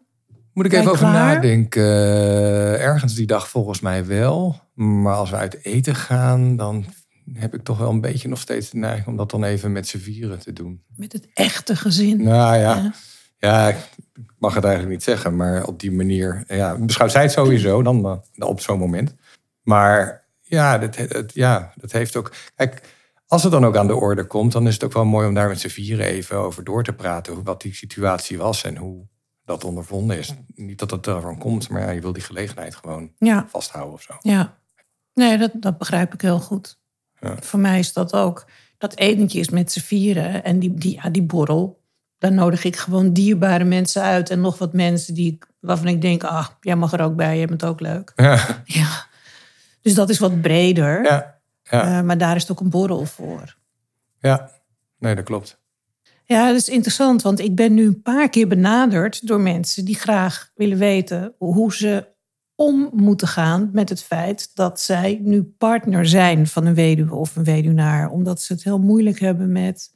Moet ik even over klaar? nadenken. Eh, Ergens die dag volgens mij wel. Maar als we uit eten gaan, dan heb ik toch wel een beetje nog steeds de neiging om dat dan even met z'n vieren te doen. Met het echte gezin. Nou ja, Ja. ja, ik mag het eigenlijk niet zeggen, maar op die manier. Ja, beschouwt zij het sowieso dan op zo'n moment. Maar ja dat, het, ja, dat heeft ook. Kijk, als het dan ook aan de orde komt, dan is het ook wel mooi om daar met z'n vieren even over door te praten. Wat die situatie was en hoe dat ondervonden is. Niet dat het ervan komt, maar ja, je wil die gelegenheid gewoon Ja, vasthouden of zo. ja. Nee, dat, dat begrijp ik heel goed. Ja. Voor mij is dat ook. Dat etentje is met z'n vieren en die, die, ja, die borrel. Daar nodig ik gewoon dierbare mensen uit. En nog wat mensen die, waarvan ik denk, ah, jij mag er ook bij, jij bent ook leuk. Ja, Ja. Dus dat is wat breder. ja, ja, Eh, maar daar is het ook een borrel voor. ja. nee, dat klopt. Ja, dat is interessant, want ik ben nu een paar keer benaderd door mensen die graag willen weten hoe ze om moeten gaan met het feit dat zij nu partner zijn van een weduwe of een weduwnaar. Omdat ze het heel moeilijk hebben met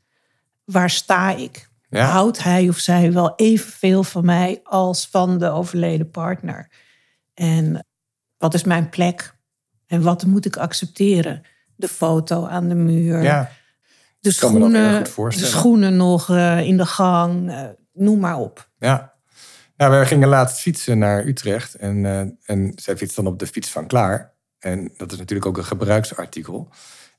waar sta ik? Ja. Houdt hij of zij wel evenveel van mij als van de overleden partner? En wat is mijn plek? En wat moet ik accepteren? De foto aan de muur Ja, de schoenen, de schoenen nog eh, in de gang, eh, noem maar op. Ja. Nou, we gingen laatst fietsen naar Utrecht. En, eh, en zij fietst dan op de fiets van Klaar. En dat is natuurlijk ook een gebruiksartikel.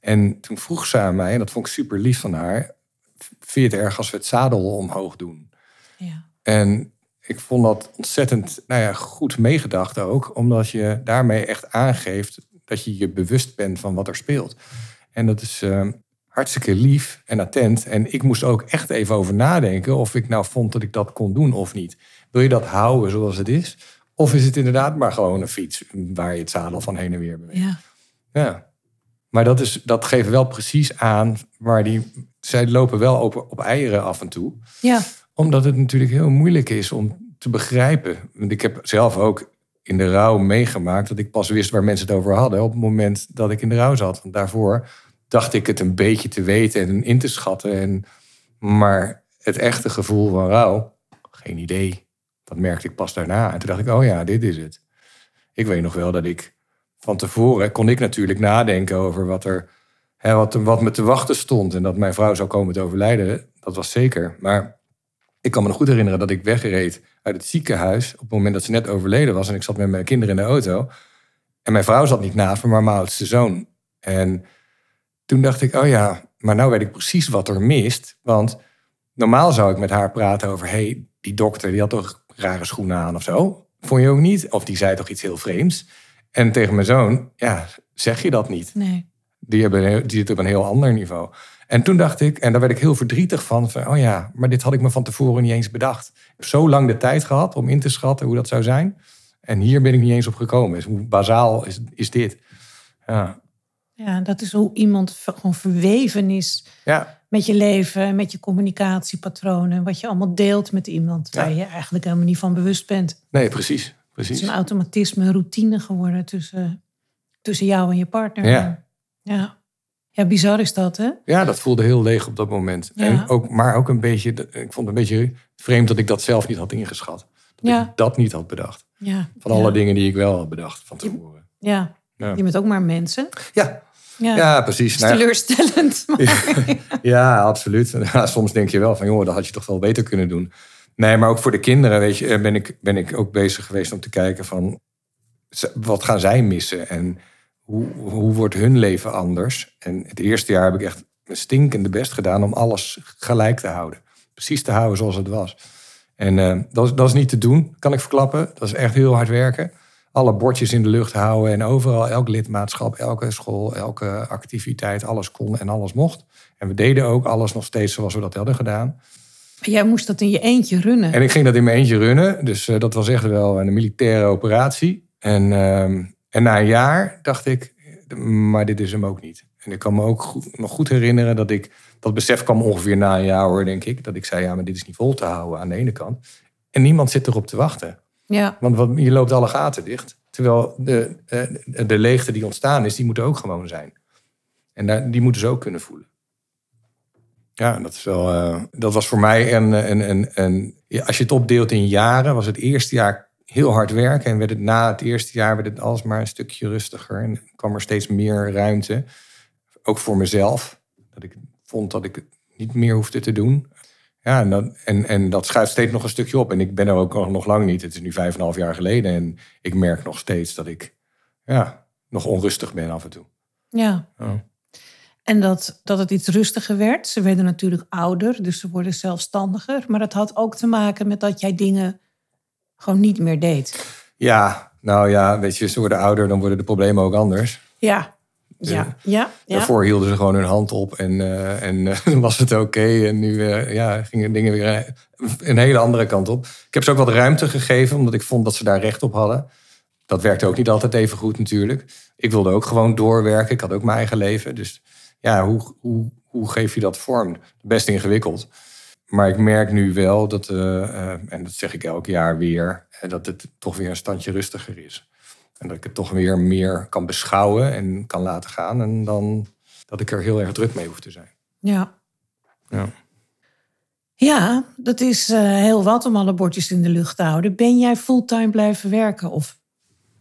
En toen vroeg ze aan mij, en dat vond ik super lief van haar... vind je het erg als we het zadel omhoog doen? Ja. En ik vond dat ontzettend nou ja, goed meegedacht ook. Omdat je daarmee echt aangeeft dat je je bewust bent van wat er speelt. En dat is eh, hartstikke lief en attent. En ik moest ook echt even over nadenken of ik nou vond dat ik dat kon doen of niet. Wil je dat houden zoals het is? Of is het inderdaad maar gewoon een fiets waar je het zadel van heen en weer beweegt? Ja. Ja. Maar dat, is, dat geeft wel precies aan waar die... Zij lopen wel op, op eieren af en toe ja, omdat het natuurlijk heel moeilijk is om te begrijpen. Want ik heb zelf ook in de rouw meegemaakt dat ik pas wist waar mensen het over hadden op het moment dat ik in de rouw zat. Want daarvoor dacht ik het een beetje te weten en in te schatten. En, maar het echte gevoel van rouw, geen idee. Dat merkte ik pas daarna. En toen dacht ik, oh ja, dit is het. Ik weet nog wel dat ik van tevoren kon ik natuurlijk nadenken over wat er hè, wat, wat me te wachten stond. En dat mijn vrouw zou komen te overlijden, dat was zeker. Maar ik kan me nog goed herinneren dat ik wegreed uit het ziekenhuis op het moment dat ze net overleden was. En ik zat met mijn kinderen in de auto. En mijn vrouw zat niet naast me, maar mijn oudste zoon. En toen dacht ik, oh ja, maar nou weet ik precies wat er mist. Want normaal zou ik met haar praten over, hey, die dokter die had toch rare schoenen aan of zo. Vond je ook niet? Of die zei toch iets heel vreemds? En tegen mijn zoon, ja, zeg je dat niet. nee. Die, hebben, die zitten op een heel ander niveau. En toen dacht ik, en daar werd ik heel verdrietig van, van, oh ja, maar dit had ik me van tevoren niet eens bedacht. Ik heb zo lang de tijd gehad om in te schatten hoe dat zou zijn. En hier ben ik niet eens op gekomen. Dus hoe bazaal is, is dit? Ja. Ja, dat is hoe iemand gewoon verweven is ja, met je leven, en met je communicatiepatronen, wat je allemaal deelt met iemand waar Ja. je eigenlijk helemaal niet van bewust bent. nee, precies. Het precies. is een automatisme, een routine geworden tussen, tussen jou en je partner. Ja. ja. Ja, bizar is dat, hè? Ja, dat voelde heel leeg op dat moment. Ja. En ook, maar ook een beetje, ik vond het een beetje vreemd dat ik dat zelf niet had ingeschat. Dat Ja. ik dat niet had bedacht. Ja. Van alle dingen die ik wel had bedacht van tevoren. Ja. Ja. Je bent ook maar mensen. Ja, Ja. ja precies. Nou teleurstellend. (laughs) maar- Ja, absoluut. (laughs) Ja, soms denk je wel van, joh, dat had je toch wel beter kunnen doen. Nee, maar ook voor de kinderen, weet je, ben ik, ben ik ook bezig geweest om te kijken van, wat gaan zij missen en hoe, hoe wordt hun leven anders? En het eerste jaar heb ik echt mijn stinkende best gedaan om alles gelijk te houden. Precies te houden zoals het was. En eh, dat, dat is niet te doen, kan ik verklappen. Dat is echt heel hard werken. Alle bordjes in de lucht houden en overal, elk lidmaatschap, elke school, elke activiteit, alles kon en alles mocht. En we deden ook alles nog steeds zoals we dat hadden gedaan. Jij moest dat in je eentje runnen. En ik ging dat in mijn eentje runnen. Dus eh, dat was echt wel een militaire operatie. En, ehm, en na een jaar dacht ik, maar dit is hem ook niet. En ik kan me ook goed- nog goed herinneren dat ik... Dat besef kwam ongeveer na een jaar hoor, denk ik. Dat ik zei, ja, maar dit is niet vol te houden aan de ene kant. En niemand zit erop te wachten. Ja, Want je loopt alle gaten dicht. Terwijl de, eh, de leegte die ontstaan is, die moet er ook gewoon zijn. En die moeten ze ook kunnen voelen. Ja, dat, is wel, eh, dat was voor mij een, als je het opdeelt in jaren, was het eerste jaar heel hard werken. En werd het na het eerste jaar werd het alsmaar een stukje rustiger. En kwam er steeds meer ruimte. Ook voor mezelf. Dat ik vond dat ik het niet meer hoefde te doen. Ja, en, dat, en, en dat schuift steeds nog een stukje op. En ik ben er ook nog, nog lang niet. Het is nu vijf en een half jaar geleden. En ik merk nog steeds dat ik ja, nog onrustig ben af en toe. ja. Ja. En dat, dat het iets rustiger werd. Ze werden natuurlijk ouder, dus ze worden zelfstandiger. Maar dat had ook te maken met dat jij dingen gewoon niet meer deed. Ja, nou ja, weet je, ze worden ouder, dan worden de problemen ook anders. Ja, ja, ja. ja. Daarvoor hielden ze gewoon hun hand op en, eh, en eh, (laughs) was het oké. En nu eh, ja, gingen dingen weer een hele andere kant op. Ik heb ze ook wat ruimte gegeven, omdat ik vond dat ze daar recht op hadden. Dat werkte ook niet altijd even goed natuurlijk. Ik wilde ook gewoon doorwerken. Ik had ook mijn eigen leven. Dus ja, hoe, hoe, hoe geef je dat vorm? Best ingewikkeld. Maar ik merk nu wel dat, en dat zeg ik elk jaar weer, dat het toch weer een standje rustiger is. En dat ik het toch weer meer kan beschouwen en kan laten gaan. En dan dat ik er heel erg druk mee hoef te zijn. Ja. Ja. Ja, dat is eh, heel wat om alle bordjes in de lucht te houden. Ben jij fulltime blijven werken of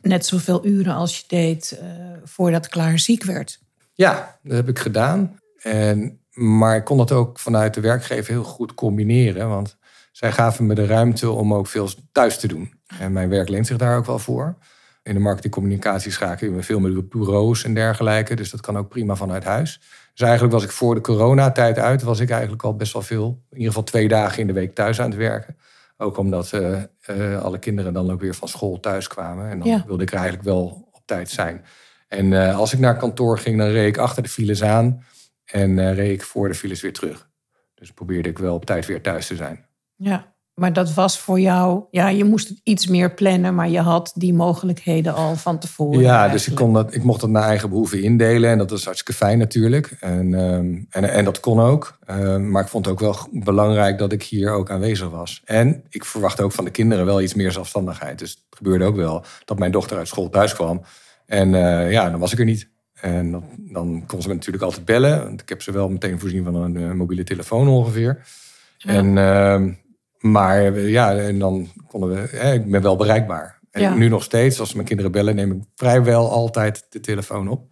net zoveel uren als je deed eh, voordat Klaar ziek werd? Ja, dat heb ik gedaan. En, maar ik kon dat ook vanuit de werkgever heel goed combineren. Want zij gaven me de ruimte om ook veel thuis te doen. En mijn werk leent zich daar ook wel voor. In de marketingcommunicatie schakelen we veel met bureaus en dergelijke. Dus dat kan ook prima vanuit huis. Dus eigenlijk was ik voor de coronatijd uit... was ik eigenlijk al best wel veel... in ieder geval twee dagen in de week thuis aan het werken. Ook omdat eh, eh, alle kinderen dan ook weer van school thuis kwamen. En dan Ja. wilde ik er eigenlijk wel op tijd zijn. En eh, als ik naar kantoor ging, dan reed ik achter de files aan... en reed ik voor de files weer terug. Dus probeerde ik wel op tijd weer thuis te zijn. Ja, maar dat was voor jou, ja, je moest het iets meer plannen, maar je had die mogelijkheden al van tevoren. Ja, dus ik, kon dat, ik mocht dat naar eigen behoeven indelen. En dat was hartstikke fijn natuurlijk. En, ehm, en, en dat kon ook. Ehm, maar ik vond het ook wel belangrijk dat ik hier ook aanwezig was. En ik verwacht ook van de kinderen wel iets meer zelfstandigheid. Dus het gebeurde ook wel dat mijn dochter uit school thuis kwam. En eh, ja, dan was ik er niet. En dan, dan kon ze me natuurlijk altijd bellen. Want ik heb ze wel meteen voorzien van een eh, mobiele telefoon ongeveer. En, ehm, maar ja, en dan konden we... eh, ik ben wel bereikbaar. En Ja. nu nog steeds, als mijn kinderen bellen, neem ik vrijwel altijd de telefoon op.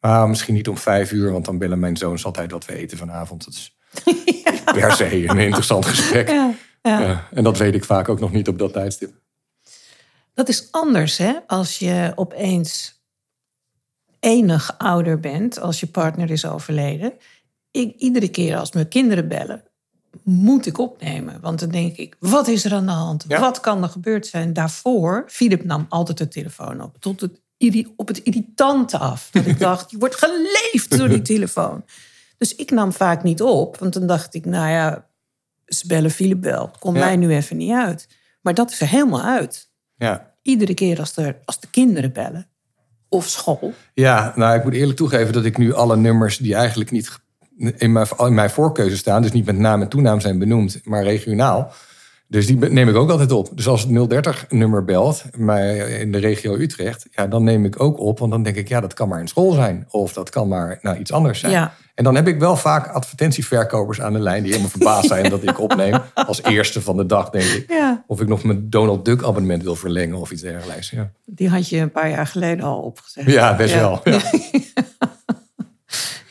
Maar misschien niet om vijf uur, want dan bellen mijn zoons altijd wat we eten vanavond. Dat is (laughs) per se een interessant gesprek. Ja, ja. Ja, en dat weet ik vaak ook nog niet op dat tijdstip. Dat is anders, hè? Als je opeens enig ouder bent, als je partner is overleden. Ik, iedere keer als mijn kinderen bellen, moet ik opnemen. Want dan denk ik, wat is er aan de hand? Ja. Wat kan er gebeurd zijn? Daarvoor, Philip nam altijd de telefoon op. Tot het, op het irritante af. Dat ik (laughs) dacht, je wordt geleefd door die telefoon. Dus ik nam vaak niet op. Want dan dacht ik, nou ja, ze bellen Philip wel. Komt Ja. mij nu even niet uit. Maar dat is er helemaal uit Ja. iedere keer als, er, als de kinderen bellen. Of school. ja, nou ik moet eerlijk toegeven dat ik nu alle nummers die eigenlijk niet in mijn, in mijn voorkeuze staan, dus niet met naam en toenaam zijn benoemd, maar regionaal. Dus die neem ik ook altijd op. Dus als het 030-nummer belt, maar in de regio Utrecht, ja, dan neem ik ook op. Want dan denk ik, ja, dat kan maar in school zijn. Of dat kan maar nou, iets anders zijn. Ja. En dan heb ik wel vaak advertentieverkopers aan de lijn... die helemaal verbaasd zijn dat ik opneem. (laughs) Als eerste van de dag, denk ik. Ja. Of ik nog mijn Donald Duck abonnement wil verlengen of iets dergelijks. Ja, Die had je een paar jaar geleden al opgezet. ja best wel. (laughs)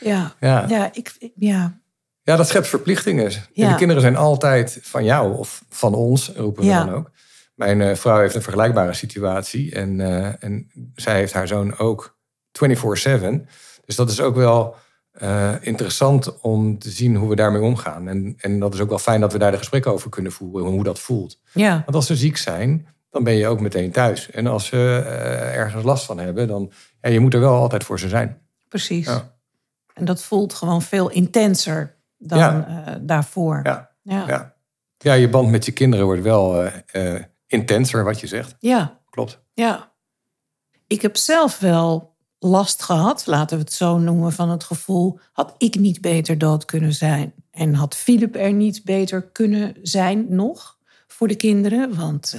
Ja. Ja, Ja. ik, ja. ja, dat schept verplichtingen. En Ja. de kinderen zijn altijd van jou of van ons, roepen we Ja. dan ook. Mijn eh, vrouw heeft een vergelijkbare situatie. En, eh, en zij heeft haar zoon ook 24-7. Dus dat is ook wel... eh, interessant om te zien hoe we daarmee omgaan. En, en dat is ook wel fijn dat we daar de gesprekken over kunnen voeren, hoe dat voelt. Ja, Want als ze ziek zijn, dan ben je ook meteen thuis. En als ze ergens last van hebben, dan ja, je moet er wel altijd voor ze zijn. precies. Ja. En dat voelt gewoon veel intenser dan Ja. eh, daarvoor. Ja, Ja. ja. ja, je band met je kinderen wordt wel eh, eh, intenser, wat je zegt. ja. Klopt. Ja. Ik heb zelf wel last gehad, laten we het zo noemen, van het gevoel: had ik niet beter dood kunnen zijn? En had Philip er niet beter kunnen zijn nog voor de kinderen? Want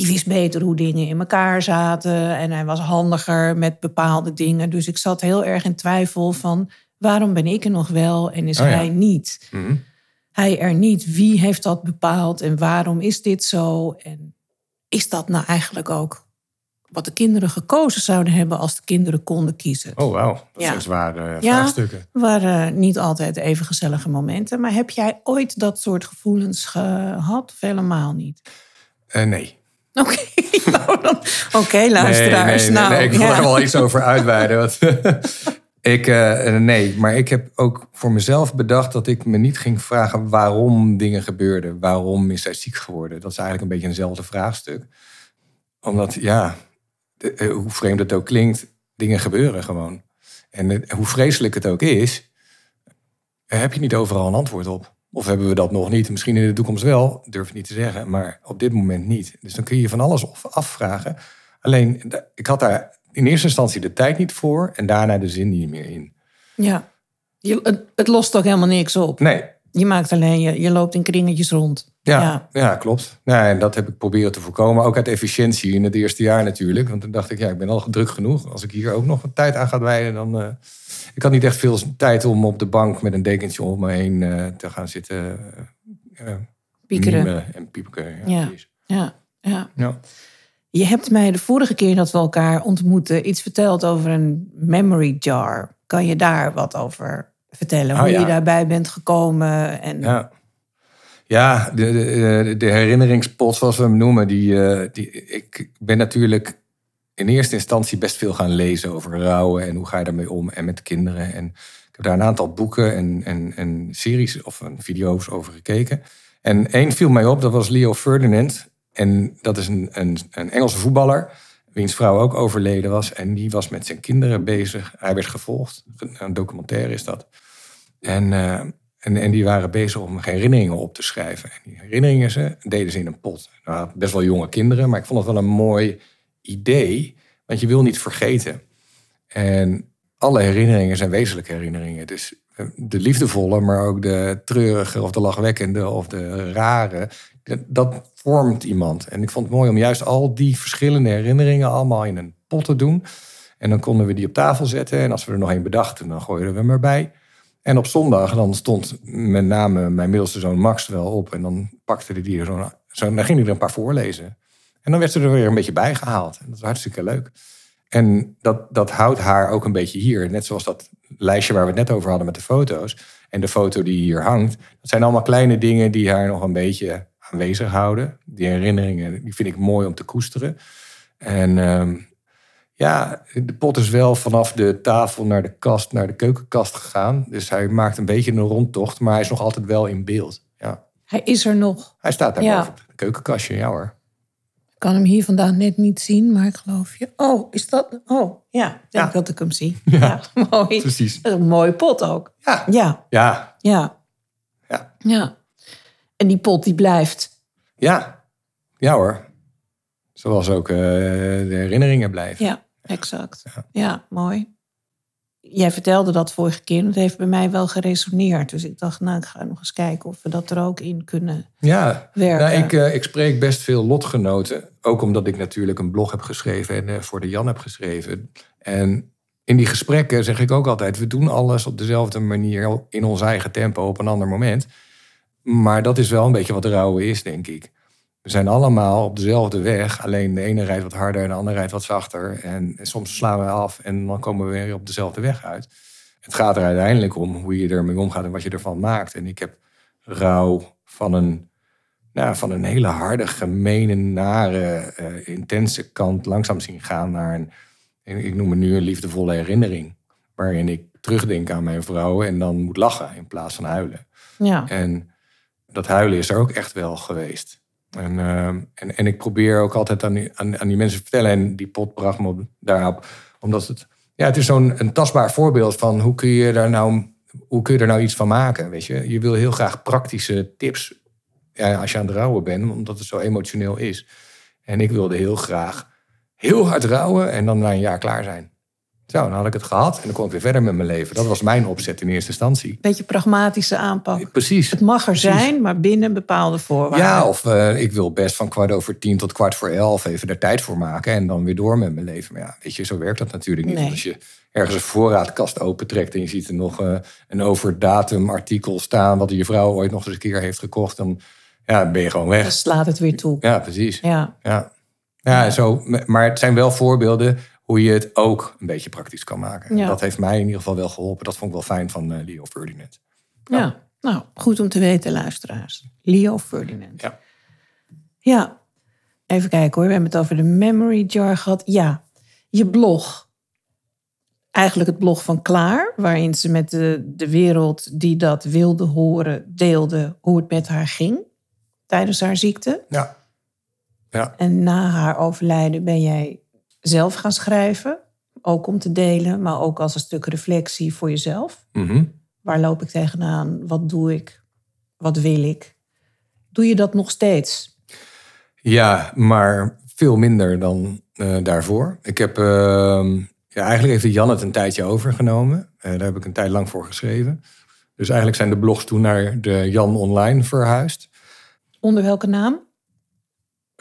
die wist beter hoe dingen in elkaar zaten en hij was handiger met bepaalde dingen. Dus ik zat heel erg in twijfel van waarom ben ik er nog wel en is Oh ja. hij niet? Mhm. hij er niet? Wie heeft dat bepaald en waarom is dit zo? En is dat nou eigenlijk ook wat de kinderen gekozen zouden hebben als de kinderen konden kiezen? Oh, wauw. Dat Ja. zijn zware eh, Ja. vraagstukken. waren niet altijd even gezellige momenten. Maar heb jij ooit dat soort gevoelens gehad? Of helemaal niet? Eh, nee. (laughs) Oké, dan- oké, luisteraars. Nee, nee, nee, nou, nee, ik wil ja. er wel iets over uitweiden. want (laughs) ik, eh, nee, maar ik heb ook voor mezelf bedacht dat ik me niet ging vragen waarom dingen gebeurden. Waarom is zij ziek geworden? Dat is eigenlijk een beetje eenzelfde vraagstuk. Omdat, ja, de- eh, hoe vreemd het ook klinkt, dingen gebeuren gewoon. En hoe vreselijk het ook is, eh, heb je niet overal een antwoord op. Of hebben we dat nog niet? Misschien in de toekomst wel, durf ik niet te zeggen. Maar op dit moment niet. Dus dan kun je van alles af- afvragen. Alleen, ik had daar in eerste instantie de tijd niet voor. En daarna de zin niet meer in. Ja. Je, het, het lost ook helemaal niks op. Nee, Je maakt alleen, je, je loopt in kringetjes rond. ja, Ja. ja. klopt. Nou, en dat heb ik proberen te voorkomen. Ook uit efficiëntie in het eerste jaar natuurlijk. Want toen dacht ik, ja, ik ben al druk genoeg. Als ik hier ook nog wat tijd aan ga wijden, dan... eh, ik had niet echt veel tijd om op de bank met een dekentje om me heen eh, te gaan zitten. eh, eh, Piekeren. en pieperen. Ja, Ja. precies. Ja, ja. ja. Je hebt mij de vorige keer dat we elkaar ontmoetten iets verteld over een memory jar. Kan je daar wat over vertellen? Oh, Hoe ja. je daarbij bent gekomen? En... Ja, ja de, de, de herinneringspot, zoals we hem noemen, die, eh, die, ik ben natuurlijk in eerste instantie best veel gaan lezen over rouwen en hoe ga je daarmee om en met kinderen. En ik heb daar een aantal boeken en, en, en series of en video's over gekeken. En één viel mij op, dat was Leo Ferdinand. En dat is een, een, een Engelse voetballer, wiens vrouw ook overleden was. En die was met zijn kinderen bezig. Hij werd gevolgd, een documentaire is dat. En, eh, en, en die waren bezig om herinneringen op te schrijven. En die herinneringen ze, deden ze in een pot. Nou, best wel jonge kinderen, maar ik vond het wel een mooi idee. Want je wil niet vergeten. En alle herinneringen zijn wezenlijke herinneringen. Dus eh, de liefdevolle, maar ook de treurige of de lachwekkende of de rare. dat- vormt iemand. En ik vond het mooi om juist al die verschillende herinneringen allemaal in een pot te doen. En dan konden we die op tafel zetten. En als we er nog één bedachten, dan gooiden we hem erbij. En op zondag dan stond met name mijn middelste zoon Max wel op. En dan pakte hij die er zo, zo dan ging hij er een paar voorlezen. En dan werd ze er weer een beetje bijgehaald. En dat was hartstikke leuk. En dat, dat houdt haar ook een beetje hier. Net zoals dat lijstje waar we het net over hadden met de foto's. En de foto die hier hangt. Dat zijn allemaal kleine dingen die haar nog een beetje aanwezig houden. Die herinneringen, die vind ik mooi om te koesteren. En ehm, ja, de pot is wel vanaf de tafel naar de kast, naar de keukenkast gegaan. Dus hij maakt een beetje een rondtocht, maar hij is nog altijd wel in beeld. Ja. Hij is er nog. Hij staat daar Ja. boven op het keukenkastje, ja hoor. Ik kan hem hier vandaan net niet zien, maar ik geloof je. Oh, is dat? Oh, ja. Ik denk Ja. dat ik hem zie. Ja, (laughs) mooi. Precies. Een mooie pot ook. Ja, Ja, ja, ja, ja. ja. En die pot die blijft. Ja, ja hoor. Zoals ook eh, de herinneringen blijven. Ja, exact. Ja. mooi. Jij vertelde dat vorige keer dat heeft bij mij wel geresoneerd. Dus ik dacht, nou, ik ga nog eens kijken of we dat er ook in kunnen. Ja, Werken. nou, ik, eh, ik spreek best veel lotgenoten. Ook omdat ik natuurlijk een blog heb geschreven en eh, voor de Jan heb geschreven. En in die gesprekken zeg ik ook altijd: we doen alles op dezelfde manier, in ons eigen tempo, op een ander moment. Maar dat is wel een beetje wat rouwen is, denk ik. We zijn allemaal op dezelfde weg. Alleen de ene rijdt wat harder en de andere rijdt wat zachter. En soms slaan we af en dan komen we weer op dezelfde weg uit. Het gaat er uiteindelijk om hoe je ermee omgaat en wat je ervan maakt. En ik heb rouw van een, nou, van een hele harde, gemene, nare, eh, intense kant langzaam zien gaan naar een, ik noem het nu een liefdevolle herinnering. Waarin ik terugdenk aan mijn vrouw en dan moet lachen in plaats van huilen. Ja. En dat huilen is er ook echt wel geweest. En, ehm, en, en ik probeer ook altijd aan die, aan, die mensen te vertellen. En die pot bracht me op- daarop. Omdat het, ja, het is zo'n tastbaar voorbeeld van hoe kun je daar nou, hoe kun je er nou iets van maken. Weet je? je wil heel graag praktische tips ja, als je aan het rouwen bent, omdat het zo emotioneel is. En ik wilde heel graag heel hard rouwen en dan na een jaar klaar zijn. Zo, dan had ik het gehad en dan kon ik weer verder met mijn leven. Dat was mijn opzet in eerste instantie. Beetje pragmatische aanpak. Precies. Het mag er zijn, maar binnen bepaalde voorwaarden. Ja, of eh, ik wil best van kwart over tien tot kwart voor elf even er tijd voor maken en dan weer door met mijn leven. Maar ja, weet je, zo werkt dat natuurlijk niet. Nee. Want Als je ergens een voorraadkast opentrekt en je ziet er nog eh, een overdatum artikel staan wat je vrouw ooit nog eens een keer heeft gekocht, dan ja, ben je gewoon Dan weg. slaat het weer toe. Ja, precies. Ja. Ja. Ja, zo, maar het zijn wel voorbeelden hoe je het ook een beetje praktisch kan maken. Ja. Dat heeft mij in ieder geval wel geholpen. Dat vond ik wel fijn van eh, Leo Ferdinand. Ja. Nou, goed om te weten, luisteraars. Leo Ferdinand. Ja. Ja. Even kijken hoor. We hebben het over de memory jar gehad. Ja, je blog. Eigenlijk het blog van Klaar, waarin ze met de, de wereld die dat wilde horen, deelde hoe het met haar ging tijdens haar ziekte. Ja. Ja. En na haar overlijden ben jij zelf gaan schrijven. Ook om te delen, maar ook als een stuk reflectie voor jezelf. Mhm. Waar loop ik tegenaan? Wat doe ik? Wat wil ik? Doe je dat nog steeds? Ja, maar veel minder dan eh, daarvoor. Ik heb, ehm, ja, eigenlijk heeft Jan het een tijdje overgenomen. Eh, daar heb ik een tijd lang voor geschreven. Dus eigenlijk zijn de blogs toen naar de Jan Online verhuisd. Onder welke naam?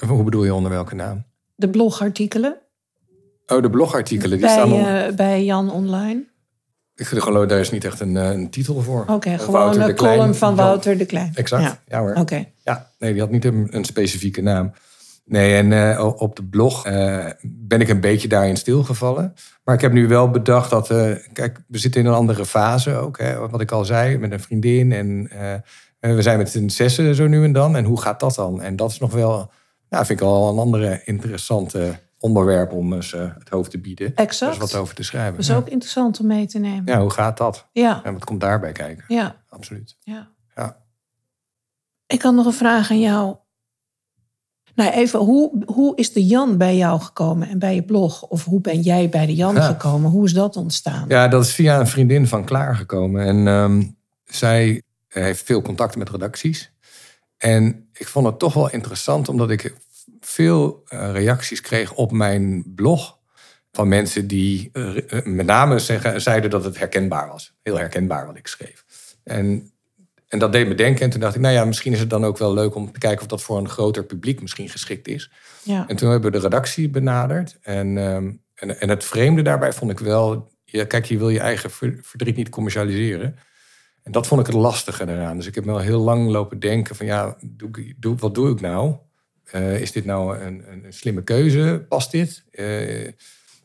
Hoe bedoel je onder welke naam? De blogartikelen Oh, de blogartikelen. Die bij, staan om, eh, bij Jan Online. Ik geloof, daar is niet echt een, eh, een titel voor. Oké, gewoon Wouter een Klein, column van Wouter de Klein. Exact, Ja. ja, hoor. Oké. Ja, nee, die had niet een, een specifieke naam. Nee, en eh, op de blog ben ik een beetje daarin stilgevallen. Maar ik heb nu wel bedacht dat... kijk, we zitten in een andere fase ook. Hè, wat ik al zei, met een vriendin. En we zijn met z'n zessen zo nu en dan. En hoe gaat dat dan? En dat is nog wel... Nou, vind ik al een andere interessante onderwerp om eens eh, het hoofd te bieden. Exact. Er is wat over te schrijven. Dat is ja. ook interessant om mee te nemen. ja, hoe gaat dat? Ja, En wat komt daarbij kijken? ja, Absoluut. ja. Ja. Ik had nog een vraag aan jou. Nou, even, hoe, hoe is de Jan bij jou gekomen en bij je blog? Of hoe ben jij bij de Jan Ja. gekomen? Hoe is dat ontstaan? Ja, dat is via een vriendin van Klaar gekomen. En ehm, zij heeft veel contacten met redacties. En ik vond het toch wel interessant, omdat ik veel eh, reacties kreeg op mijn blog. Van mensen die eh, eh, met name zeggen, zeiden dat het herkenbaar was. Heel herkenbaar wat ik schreef. En, en dat deed me denken. En toen dacht ik, nou ja, misschien is het dan ook wel leuk om te kijken of dat voor een groter publiek misschien geschikt is. Ja. En toen hebben we de redactie benaderd. En, ehm, en, en het vreemde daarbij vond ik wel... Ja, kijk, je wil je eigen ver- verdriet niet commercialiseren. En dat vond ik het lastige eraan. Dus ik heb wel heel lang lopen denken van... ja, doe, doe, wat doe ik nou? Eh, is dit nou een, een, een slimme keuze? Past dit? Eh,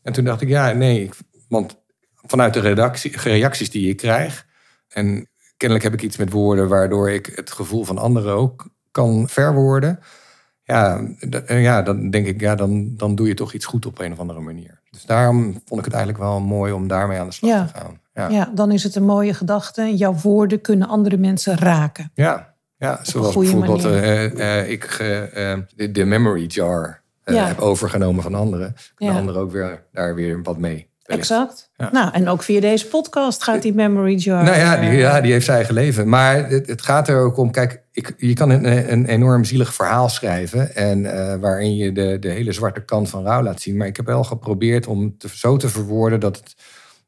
en toen dacht ik, ja, nee. ik- want vanuit de redactie, reacties die ik krijg... en kennelijk heb ik iets met woorden... waardoor ik het gevoel van anderen ook kan verwoorden... Ja, eh, ja, dan denk ik, ja, dan, dan doe je toch iets goed op een of andere manier. Dus daarom vond ik het eigenlijk wel mooi om daarmee aan de slag Ja. te gaan. Ja, ja, dan is het een mooie gedachte. Jouw woorden kunnen andere mensen raken. ja, ja zoals bijvoorbeeld eh, eh, ik eh, de, memory jar Ja. heb overgenomen van anderen. De anderen ook weer, daar weer wat mee. wellicht. Exact. Ja. Nou, en ook via deze podcast gaat die memory jar. Nou ja die, ja, die heeft zijn eigen leven. Maar het, het gaat er ook om, kijk, ik, je kan een, een enorm zielig verhaal schrijven. En waarin je de, de hele zwarte kant van rouw laat zien. Maar ik heb wel geprobeerd om te, zo te verwoorden dat het,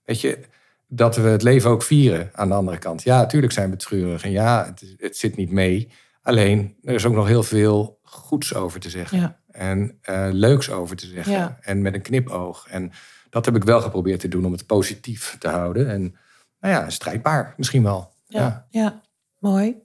weet je, dat we het leven ook vieren aan de andere kant. Ja, natuurlijk zijn we treurig. En ja, het, het zit niet mee. Alleen, er is ook nog heel veel goeds over te zeggen. Ja. En eh, leuks over te zeggen. Ja. En met een knipoog. En dat heb ik wel geprobeerd te doen om het positief te houden. En nou ja, strijdbaar misschien wel. Ja, Ja. ja. mooi.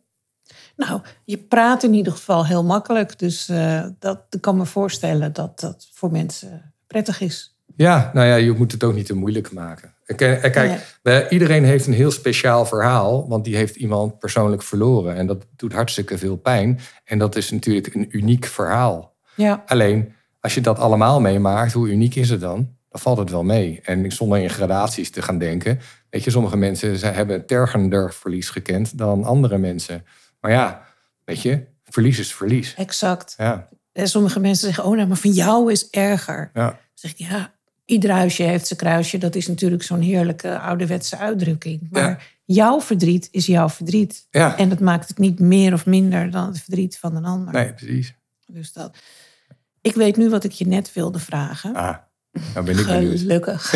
Nou, je praat in ieder geval heel makkelijk. Dus eh, dat ik kan me voorstellen dat dat voor mensen prettig is. Ja, nou ja, je moet het ook niet te moeilijk maken. En kijk, iedereen heeft een heel speciaal verhaal, want die heeft iemand persoonlijk verloren. En dat doet hartstikke veel pijn. En dat is natuurlijk een uniek verhaal. Ja, Alleen, als je dat allemaal meemaakt, hoe uniek is het dan? dan valt het wel mee. En zonder in gradaties te gaan denken. Weet je, sommige mensen ze hebben tergender verlies gekend dan andere mensen. Maar ja, weet je, verlies is verlies. Exact. Ja, En sommige mensen zeggen, oh nou, maar van jou is erger. ja, Dan zeg ik, ja, ieder huisje heeft zijn kruisje. Dat is natuurlijk zo'n heerlijke ouderwetse uitdrukking. Maar Ja. jouw verdriet is jouw verdriet. ja. En dat maakt het niet meer of minder dan het verdriet van een ander. Nee, precies. Dus dat. Ik weet nu wat ik je net wilde vragen. Ah, nou ben ik benieuwd. Gelukkig. (laughs)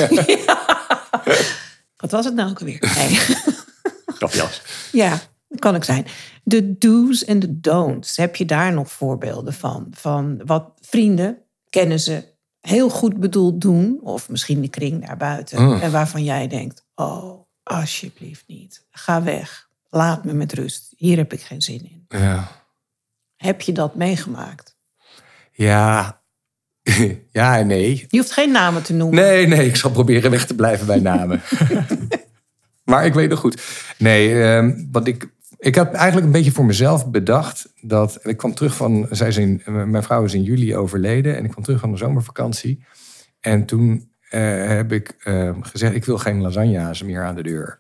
Wat was het nou ook alweer? Nee. (laughs) Grapjas. Ja, dat kan ik zijn. De do's en de don'ts. Heb je daar nog voorbeelden van? Van wat vrienden, kennen ze, heel goed bedoeld doen. Of misschien de kring daarbuiten. Mm. En waarvan jij denkt, oh, alsjeblieft niet. Ga weg. Laat me met rust. Hier heb ik geen zin in. Ja. Heb je dat meegemaakt? Ja. (laughs) ja en nee. Je hoeft geen namen te noemen. Nee, nee, ik zal proberen weg te blijven bij namen. (laughs) maar ik weet nog goed. Nee, ehm, wat ik, ik had eigenlijk een beetje voor mezelf bedacht dat ik kwam terug van, zij in, mijn vrouw is in juli overleden en ik kwam terug van de zomervakantie. En toen eh, heb ik ehm, gezegd, ik wil geen lasagna's meer aan de deur.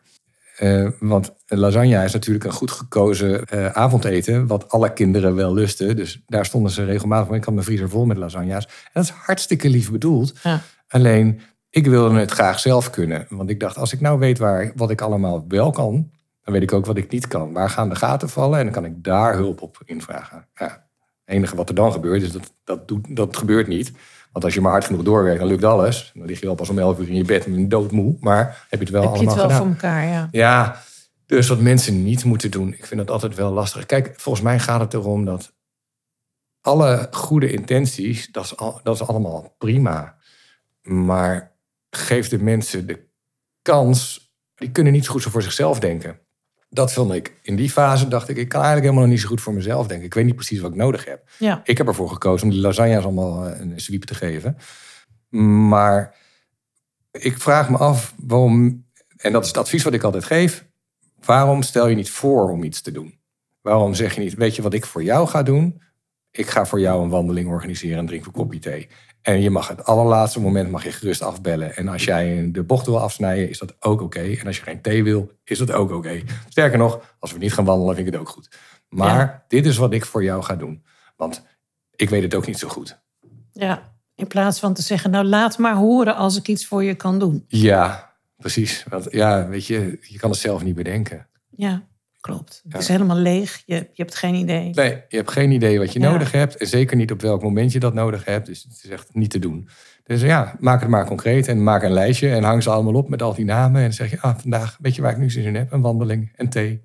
Eh, want lasagne is natuurlijk een goed gekozen eh, avondeten, wat alle kinderen wel lusten. Dus daar stonden ze regelmatig van. Ik had mijn vriezer vol met lasagna's. En dat is hartstikke lief bedoeld. Ja. Alleen, ik wilde het graag zelf kunnen. Want ik dacht, als ik nou weet waar, wat ik allemaal wel kan, dan weet ik ook wat ik niet kan. Waar gaan de gaten vallen? En dan kan ik daar hulp op invragen. Ja. Het enige wat er dan gebeurt, is dat dat, doet, dat gebeurt niet. Want als je maar hard genoeg doorwerkt, dan lukt alles. Dan lig je wel pas om 11 uur in je bed en doodmoe. Maar heb je het wel heb je allemaal het wel gedaan. voor elkaar, ja. Ja, dus wat mensen niet moeten doen, ik vind dat altijd wel lastig. Kijk, volgens mij gaat het erom dat alle goede intenties, dat is, al, dat is allemaal prima. Maar geef de mensen de kans, die kunnen niet zo goed zo voor zichzelf denken. Dat vond ik. In die fase dacht ik, ik kan eigenlijk helemaal nog niet zo goed voor mezelf denken. Ik weet niet precies wat ik nodig heb. ja. Ik heb ervoor gekozen om die lasagna's allemaal eh, een sweep te geven. Maar ik vraag me af waarom, en dat is het advies wat ik altijd geef, waarom stel je niet voor om iets te doen? Waarom zeg je niet, weet je wat ik voor jou ga doen? Ik ga voor jou een wandeling organiseren en drink een kopje thee. En je mag het allerlaatste moment mag je gerust afbellen. En als jij de bocht wil afsnijden, is dat ook oké. En als je geen thee wil, is dat ook oké. Sterker nog, als we niet gaan wandelen, vind ik het ook goed. Maar Ja. dit is wat ik voor jou ga doen. Want ik weet het ook niet zo goed. ja. In plaats van te zeggen, nou laat maar horen als ik iets voor je kan doen. Ja, precies. Want ja, weet je, je kan het zelf niet bedenken. Ja, klopt. Het Ja. is helemaal leeg. Je, je hebt geen idee. Nee, je hebt geen idee wat je Ja. nodig hebt. En zeker niet op welk moment je dat nodig hebt. Dus het is echt niet te doen. Dus ja, maak het maar concreet en maak een lijstje. En hang ze allemaal op met al die namen. En zeg je, ah, vandaag, weet je waar ik nu zin in heb? Een wandeling en thee.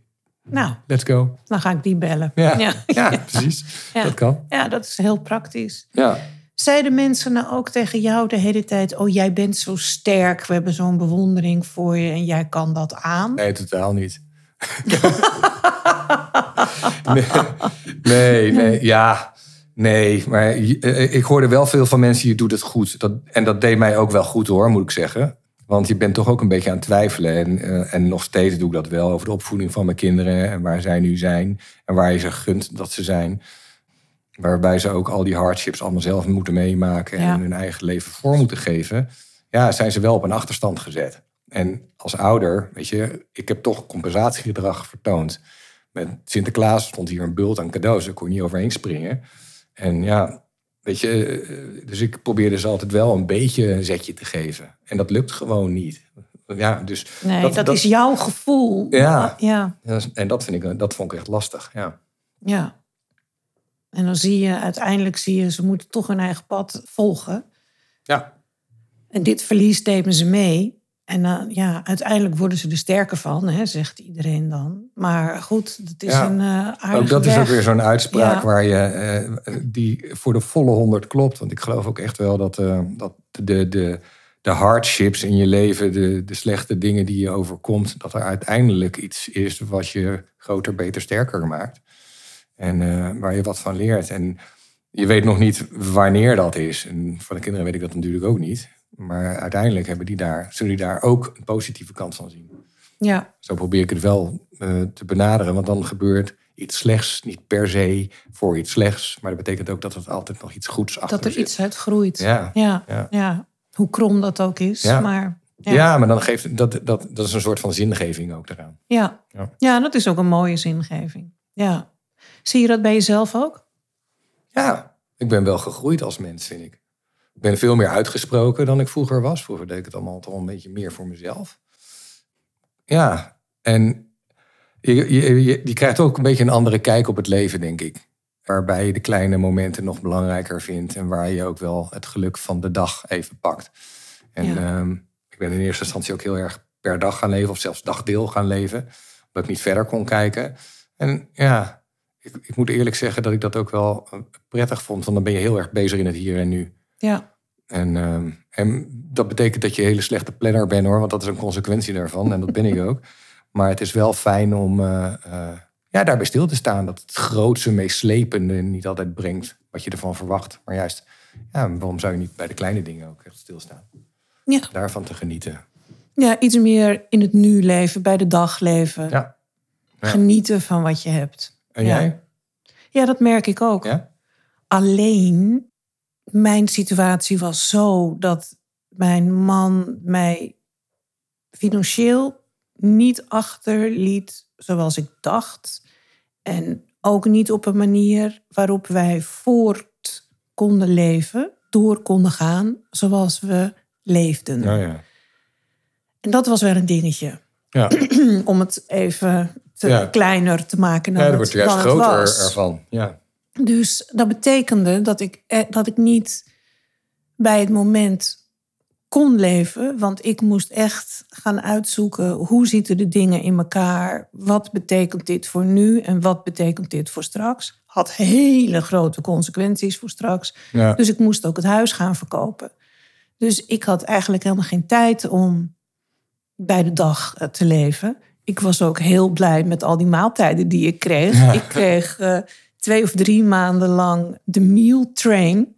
Nou, Let's go. dan ga ik die bellen. Ja, (laughs) ja. ja. precies. (laughs) Dat kan. Ja, dat is heel praktisch. Ja. Zeiden mensen nou ook tegen jou de hele tijd... oh, jij bent zo sterk, we hebben zo'n bewondering voor je... en jij kan dat aan? Nee, totaal niet. (laughs) nee, nee, nee, ja, nee. Maar eh, ik hoorde wel veel van mensen, je doet het goed. Dat, en dat deed mij ook wel goed hoor, moet ik zeggen. Want je bent toch ook een beetje aan het twijfelen. En, eh, en nog steeds doe ik dat wel over de opvoeding van mijn kinderen. En waar zij nu zijn. En waar je ze gunt dat ze zijn. Waarbij ze ook al die hardships allemaal zelf moeten meemaken. Ja. En hun eigen leven voor moeten geven. Ja, zijn ze wel op een achterstand gezet. En als ouder, weet je, ik heb toch compensatiegedrag vertoond. Met Sinterklaas stond hier een bult aan cadeaus. Daar kon je niet overheen springen. En ja, weet je, eh, dus ik probeerde ze altijd wel een beetje een zetje te geven. En dat lukt gewoon niet. Ja, dus Nee, dat, is jouw gevoel. Ja. ja. En dat, vind ik, dat vond ik echt lastig. Ja. Ja. En dan zie je, uiteindelijk zie je, ze moeten toch hun eigen pad volgen. ja, En dit verlies nemen ze mee. En dan, ja, uiteindelijk worden ze er sterker van, hè, zegt iedereen dan. Maar goed, het is Ja. een eh aardige ook dat is ook weer zo'n uitspraak Ja. waar je, eh, die voor de volle honderd klopt. Want ik geloof ook echt wel dat, eh, dat de, de, de hardships in je leven, de, de slechte dingen die je overkomt, dat er uiteindelijk iets is wat je groter, beter, sterker maakt. En eh, waar je wat van leert. En je weet nog niet wanneer dat is. En voor de kinderen weet ik dat natuurlijk ook niet. Maar uiteindelijk hebben die daar, zullen die daar ook een positieve kant van zien. Ja, Zo probeer ik het wel eh, te benaderen. Want dan gebeurt iets slechts niet per se voor iets slechts. Maar dat betekent ook dat er altijd nog iets goeds achter dat er zit. iets uit groeit. Ja, Ja, ja. ja. Hoe krom dat ook is. Ja. Maar Ja, ja. maar dan geeft dat, dat, dat is een soort van zingeving ook eraan. Ja. Ja. Ja. dat is ook een mooie zingeving. Ja. Zie je dat bij jezelf ook? Ja, ik ben wel gegroeid als mens, vind ik. Ik ben veel meer uitgesproken dan ik vroeger was. Vroeger deed ik het allemaal toch een beetje meer voor mezelf. Ja, en je, je, je, je krijgt ook een beetje een andere kijk op het leven, denk ik. Waarbij je de kleine momenten nog belangrijker vindt. En waar je ook wel het geluk van de dag even pakt. En Ja. ehm, ik ben in eerste instantie ook heel erg per dag gaan leven. Of zelfs dagdeel gaan leven. Omdat ik niet verder kon kijken. En ja, ik, ik moet eerlijk zeggen dat ik dat ook wel eh, prettig vond. Want dan ben je heel erg bezig in het hier en nu. Ja. En, ehm, en dat betekent dat je een hele slechte planner bent hoor. Want dat is een consequentie daarvan. En dat ben ik ook. (laughs) Maar het is wel fijn om eh, eh, ja, daarbij stil te staan. Dat het grootste, meest slepende niet altijd brengt wat je ervan verwacht. Maar juist, ja, waarom zou je niet bij de kleine dingen ook echt stilstaan? Ja. Daarvan te genieten. ja, iets meer in het nu leven, bij de dag leven. Ja. Ja. Genieten van wat je hebt. En Ja. jij? Ja, dat merk ik ook. Ja? Alleen, mijn situatie was zo dat mijn man mij financieel niet achterliet zoals ik dacht. En ook niet op een manier waarop wij voort konden leven, door konden gaan zoals we leefden. Nou ja. En dat was wel een dingetje. Ja, (clears throat) Om het even te Ja. kleiner te maken dan, ja het, wordt juist groter ervan. Ja. Dus dat betekende dat ik, eh, dat ik niet bij het moment kon leven. Want ik moest echt gaan uitzoeken hoe zitten de dingen in elkaar. Wat betekent dit voor nu en wat betekent dit voor straks? Had hele grote consequenties voor straks. Ja. Dus ik moest ook het huis gaan verkopen. Dus ik had eigenlijk helemaal geen tijd om bij de dag eh, te leven. Ik was ook heel blij met al die maaltijden die ik kreeg. Ik kreeg eh, twee of drie maanden lang de meal train.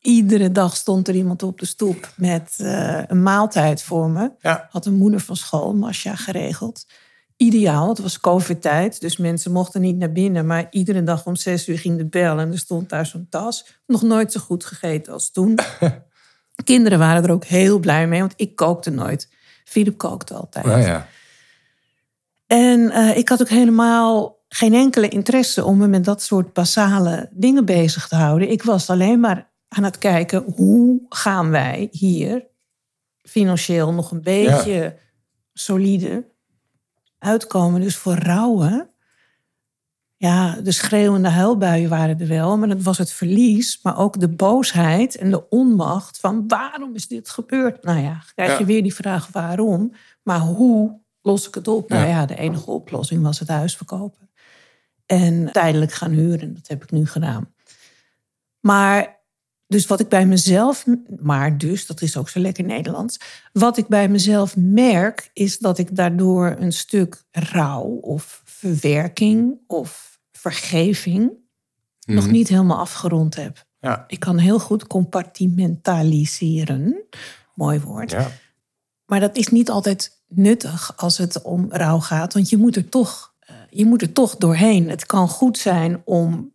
Iedere dag stond er iemand op de stoep met eh, een maaltijd voor me. Ja. Had een moeder van school, Masha, geregeld. Ideaal, het was covid-tijd, dus mensen mochten niet naar binnen. Maar iedere dag om zes uur ging de bel en er stond daar zo'n tas. Nog nooit zo goed gegeten als toen. (laughs) Kinderen waren er ook heel blij mee, want ik kookte nooit. Philip kookte altijd. Nou ja. En eh, ik had ook helemaal geen enkele interesse om me met dat soort basale dingen bezig te houden. Ik was alleen maar aan het kijken hoe gaan wij hier financieel nog een beetje solide uitkomen. Dus voor rouwen, ja, de schreeuwende huilbuien waren er wel, maar het was het verlies, maar ook de boosheid en de onmacht van waarom is dit gebeurd? Nou ja, krijg je Ja. weer die vraag waarom, maar hoe los ik het op? Nou ja, de enige oplossing was het huis verkopen en tijdelijk gaan huren. Dat heb ik nu gedaan. Maar dus wat ik bij mezelf, maar dus, dat is ook zo lekker Nederlands. Wat ik bij mezelf merk, is dat ik daardoor een stuk rouw of verwerking of vergeving nog niet helemaal afgerond heb. Ja. Ik kan heel goed compartimentaliseren. Mooi woord. Ja. Maar dat is niet altijd nuttig als het om rouw gaat. Want je moet er toch, je moet er toch doorheen. Het kan goed zijn om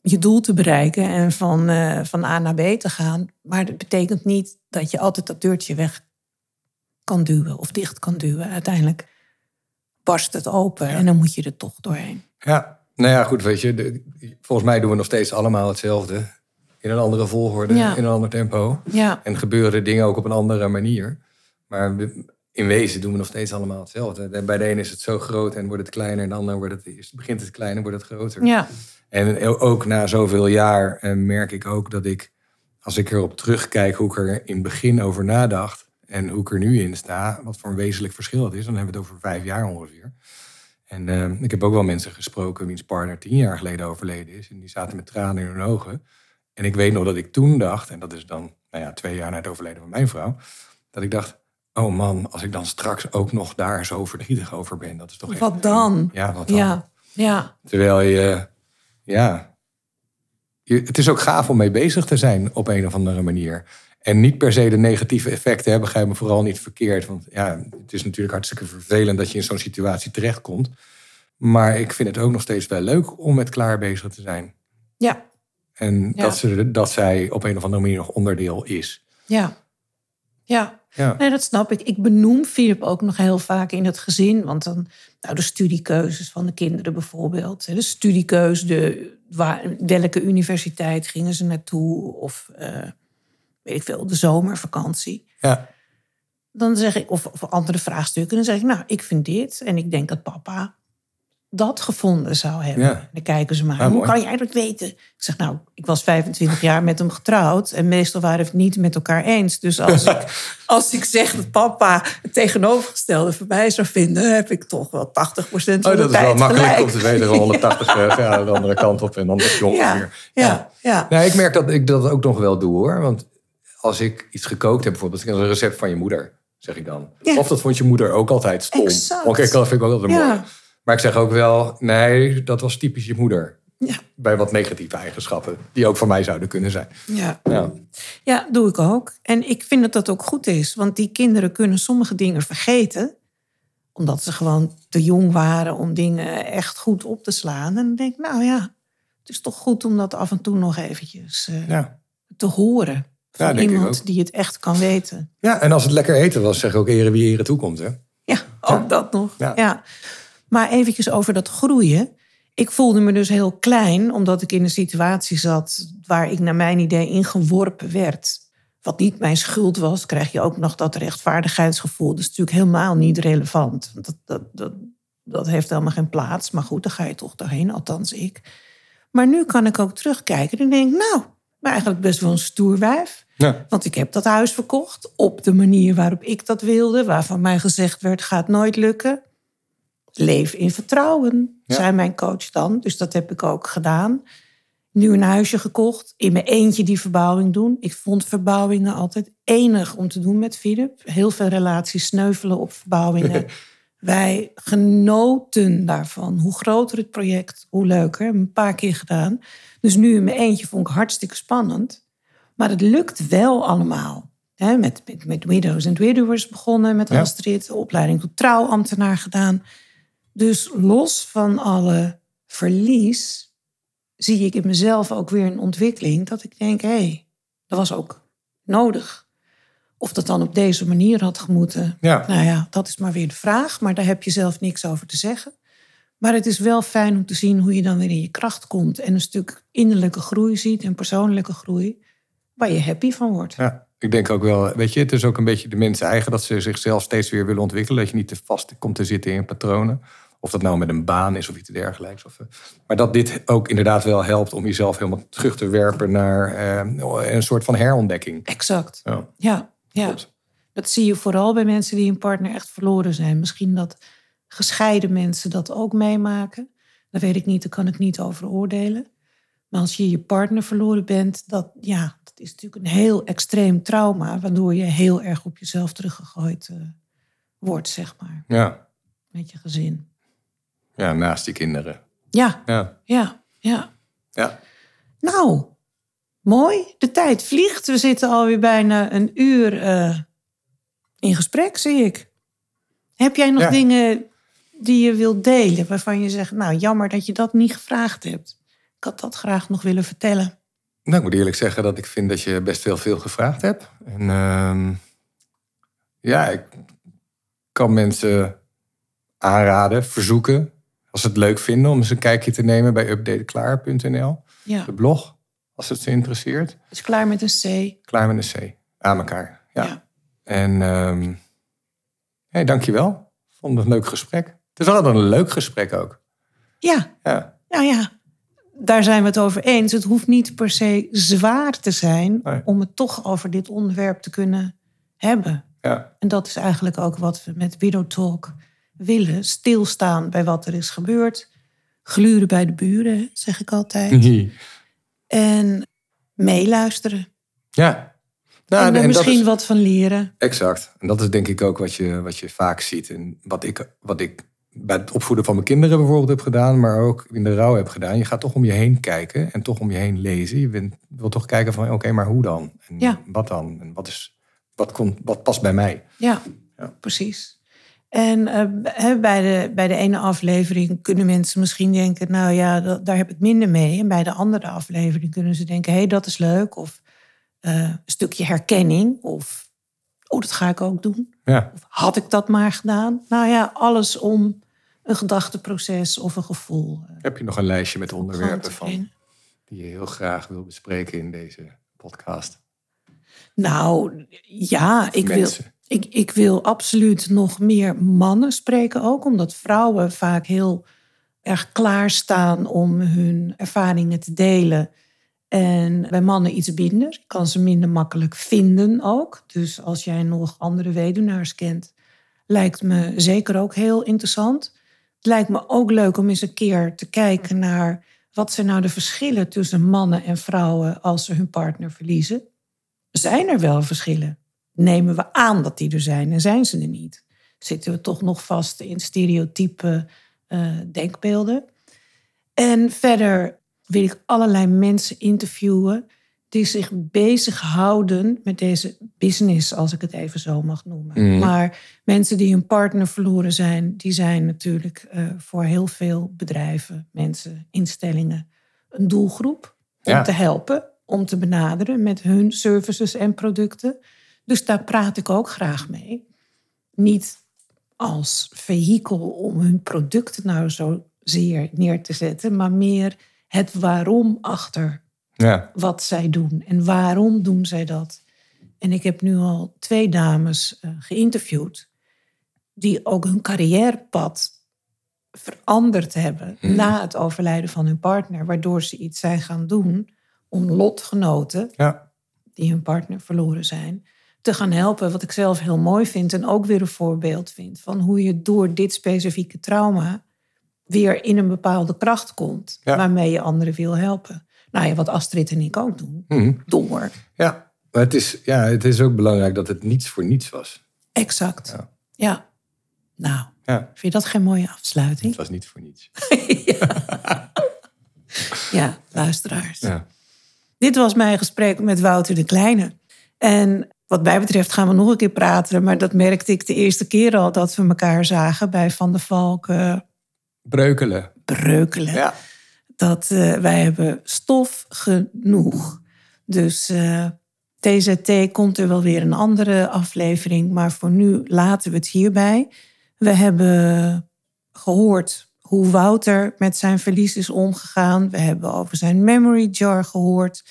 je doel te bereiken en van, eh, van A naar B te gaan. Maar dat betekent niet dat je altijd dat deurtje weg kan duwen of dicht kan duwen. Uiteindelijk barst het open en dan moet je er toch doorheen. Ja, nou ja, goed, weet je. de- volgens mij doen we nog steeds allemaal hetzelfde. In een andere volgorde, Ja. in een ander tempo. Ja, En gebeuren dingen ook op een andere manier. Maar we- in wezen doen we nog steeds allemaal hetzelfde. De- Bij de ene is het zo groot en wordt het kleiner. En de ander wordt het, begint het kleiner en wordt het groter. ja, En ook na zoveel jaar eh, merk ik ook dat ik, als ik erop terugkijk hoe ik er in het begin over nadacht en hoe ik er nu in sta, wat voor een wezenlijk verschil het is, dan hebben we het over vijf jaar ongeveer. En eh, ik heb ook wel mensen gesproken wiens partner tien jaar geleden overleden is. En die zaten met tranen in hun ogen. En ik weet nog dat ik toen dacht, en dat is dan nou ja, twee jaar na het overlijden van mijn vrouw, dat ik dacht, oh man, als ik dan straks ook nog daar zo verdrietig over ben, dat is toch echt Wat dan? Ja, wat dan? ja, ja, Terwijl je, ja, je, het is ook gaaf om mee bezig te zijn op een of andere manier. En niet per se de negatieve effecten hebben, begrijp me vooral niet verkeerd. Want ja, het is natuurlijk hartstikke vervelend dat je in zo'n situatie terechtkomt. Maar ik vind het ook nog steeds wel leuk om met klaar bezig te zijn. ja, En Ja. dat, ze, dat zij op een of andere manier nog onderdeel is. ja. Ja, Ja. Nee, dat snap ik. Ik benoem Philip ook nog heel vaak in het gezin. Want dan, nou, de studiekeuzes van de kinderen bijvoorbeeld. De studiekeuze, de, waar, welke universiteit gingen ze naartoe? Of eh, weet ik veel, de zomervakantie. Ja. Dan zeg ik, of, of andere vraagstukken. Dan zeg ik, nou, ik vind dit. En ik denk dat papa dat gevonden zou hebben. Ja. Dan kijken ze maar, Ah, hoe mooi. kan je eigenlijk weten? Ik zeg, nou, ik was 25 jaar met hem getrouwd. En meestal waren we het niet met elkaar eens. Dus als (laughs) ik, als ik zeg dat papa het tegenovergestelde voor mij zou vinden... heb ik toch wel 80% van Oh, de dat is tijd wel makkelijk gelijk. om te (laughs) weten. 180 graden de andere kant op en dan dat je ongeveer. Ja, ja, ja. Nee, ik merk dat ik dat ook nog wel doe hoor. Want als ik iets gekookt heb, bijvoorbeeld een recept van je moeder, zeg ik dan. Ja. Of dat vond je moeder ook altijd stom. Oké, dat vind ik ook altijd Ja. mooi. Maar ik zeg ook wel, nee, dat was typisch je moeder. Ja. Bij wat negatieve eigenschappen, die ook van mij zouden kunnen zijn. ja. Ja, Ja, doe ik ook. En ik vind dat dat ook goed is. Want die kinderen kunnen sommige dingen vergeten. Omdat ze gewoon te jong waren om dingen echt goed op te slaan. En dan denk ik, nou ja, het is toch goed om dat af en toe nog eventjes eh, ja. te horen. Ja, Van ik iemand ook. die het echt kan weten. ja, en als het lekker eten was, zeg ik ook eren wie eren toekomt. Hè? Ja, ook dat nog. Ja. Maar eventjes over dat groeien. Ik voelde me dus heel klein, omdat ik in een situatie zat waar ik naar mijn idee ingeworpen werd. Wat niet mijn schuld was, krijg je ook nog dat rechtvaardigheidsgevoel. Dat is natuurlijk helemaal niet relevant. Dat, dat, dat, dat heeft helemaal geen plaats. Maar goed, daar ga je toch doorheen, althans ik. Maar nu kan ik ook terugkijken en denk ik, nou, ben eigenlijk best wel een stoer wijf. Ja. Want ik heb dat huis verkocht op de manier waarop ik dat wilde. Waarvan mij gezegd werd, gaat nooit lukken. Leef in vertrouwen, Ja. zei mijn coach dan. Dus dat heb ik ook gedaan. Nu een huisje gekocht. In mijn eentje die verbouwing doen. Ik vond verbouwingen altijd enig om te doen met Philip. Heel veel relaties sneuvelen op verbouwingen. (laughs) Wij genoten daarvan. Hoe groter het project, hoe leuker. Een paar keer gedaan. Dus nu in mijn eentje vond ik hartstikke spannend. Maar het lukt wel allemaal. Met, met, met Widows and Widowers begonnen met Ja. Astrid. De opleiding tot trouwambtenaar gedaan. Dus los van alle verlies zie ik in mezelf ook weer een ontwikkeling. Dat ik denk, hé, hey, dat was ook nodig. Of dat dan op deze manier had gemoeten. Ja. Nou ja, dat is maar weer de vraag. Maar daar heb je zelf niks over te zeggen. Maar het is wel fijn om te zien hoe je dan weer in je kracht komt. En een stuk innerlijke groei ziet en persoonlijke groei. Waar je happy van wordt. Ja, ik denk ook wel, weet je, het is ook een beetje de mensen eigen dat ze zichzelf steeds weer willen ontwikkelen. Dat je niet te vast komt te zitten in patronen. Of dat nou met een baan is of iets dergelijks. Of, eh, maar dat dit ook inderdaad wel helpt om jezelf helemaal terug te werpen naar eh, een soort van herontdekking. Exact. Ja, Ja, ja. klopt. Dat zie je vooral bij mensen die een partner echt verloren zijn. Misschien dat gescheiden mensen dat ook meemaken. Dat weet ik niet, daar kan ik niet over oordelen. Maar als je je partner verloren bent, dat, ja, dat is natuurlijk een heel extreem trauma. Waardoor je heel erg op jezelf teruggegooid eh, wordt, zeg maar. Ja. Met je gezin. Ja, naast die kinderen. Ja, Ja, ja, ja. ja. Nou, mooi. De tijd vliegt. We zitten alweer bijna een uur eh, in gesprek, zie ik. Heb jij nog Ja. dingen die je wilt delen waarvan je zegt, nou jammer dat je dat niet gevraagd hebt? Ik had dat graag nog willen vertellen. Nou, ik moet eerlijk zeggen dat ik vind dat je best wel veel gevraagd hebt. En ehm, ja, ik kan mensen aanraden, verzoeken, als ze het leuk vinden, om eens een kijkje te nemen bij updateklaar.nl. Ja, De blog, als het ze interesseert. is klaar met een C. Klaar met een C. Aan elkaar. Ja. Ja. En ehm hey, dankjewel. Vond het een leuk gesprek. Het is altijd een leuk gesprek ook. Ja, Ja, nou ja, daar zijn we het over eens. Het hoeft niet per se zwaar te zijn Nee. om het toch over dit onderwerp te kunnen hebben. ja. En dat is eigenlijk ook wat we met Widow Talk willen. Stilstaan bij wat er is gebeurd. Gluren bij de buren, zeg ik altijd. (laughs) En meeluisteren. ja. Nou, en er en misschien is- wat van leren. Exact. En dat is denk ik ook wat je, wat je vaak ziet. En wat ik, wat ik bij het opvoeden van mijn kinderen bijvoorbeeld heb gedaan, maar ook in de rouw heb gedaan. Je gaat toch om je heen kijken en toch om je heen lezen. Je bent, wil toch kijken van, oké, maar hoe dan? En Ja. wat dan? En wat, is, wat, komt, wat past bij mij? Ja, Ja. precies. En eh, bij, de, bij de ene aflevering kunnen mensen misschien denken... nou ja, dat- daar heb ik minder mee. En bij de andere aflevering kunnen ze denken... hé, hey, dat is leuk. Of eh, een stukje herkenning. Of oh, dat ga ik ook doen. Ja. Of had ik dat maar gedaan? Nou ja, alles om een gedachteproces of een gevoel. eh, Heb je nog een lijstje met onderwerpen van die je heel graag wil bespreken in deze podcast? Nou, ja, ik wil. Ik, ik wil absoluut nog meer mannen spreken ook. Omdat vrouwen vaak heel erg klaarstaan om hun ervaringen te delen. En bij mannen iets minder. Kan ze minder makkelijk vinden ook. Dus als jij nog andere weduwnaars kent, lijkt me zeker ook heel interessant. Het lijkt me ook leuk om eens een keer te kijken naar... wat zijn nou de verschillen tussen mannen en vrouwen als ze hun partner verliezen zijn er wel verschillen. Nemen we aan dat die er zijn en zijn ze er niet? Zitten we toch nog vast in stereotype eh, denkbeelden? En verder wil ik allerlei mensen interviewen die zich bezighouden met deze business, als ik het even zo mag noemen. Mhm. Maar mensen die hun partner verloren zijn, die zijn natuurlijk eh, voor heel veel bedrijven, mensen, instellingen een doelgroep om Ja. te helpen, om te benaderen met hun services en producten. Dus daar praat ik ook graag mee. Niet als vehikel om hun producten nou zo zeer neer te zetten, maar meer het waarom achter Ja. wat zij doen en waarom doen zij dat. En ik heb nu al twee dames eh, geïnterviewd die ook hun carrièrepad veranderd hebben na het overlijden van hun partner, waardoor ze iets zijn gaan doen om lotgenoten Ja. die hun partner verloren zijn, te gaan helpen. Wat ik zelf heel mooi vind en ook weer een voorbeeld vind van hoe je door dit specifieke trauma weer in een bepaalde kracht komt, Ja. waarmee je anderen wil helpen. Nou ja, wat Astrid en ik ook doen. Mhm. Door. Ja. Maar het is, ja, het is ook belangrijk dat het niets voor niets was. Exact. Ja. Ja. Nou, Ja. vind je dat geen mooie afsluiting? Het was niet voor niets. (laughs) Ja, luisteraars. Ja. Dit was mijn gesprek met Wouter de Kleine. En wat mij betreft gaan we nog een keer praten. Maar dat merkte ik de eerste keer al dat we elkaar zagen bij Van der Valk eh, Breukelen. Breukelen. Ja. Dat eh, wij hebben stof genoeg. Dus eh, TZT komt er wel weer een andere aflevering. Maar voor nu laten we het hierbij. We hebben gehoord hoe Wouter met zijn verlies is omgegaan. We hebben over zijn memory jar gehoord.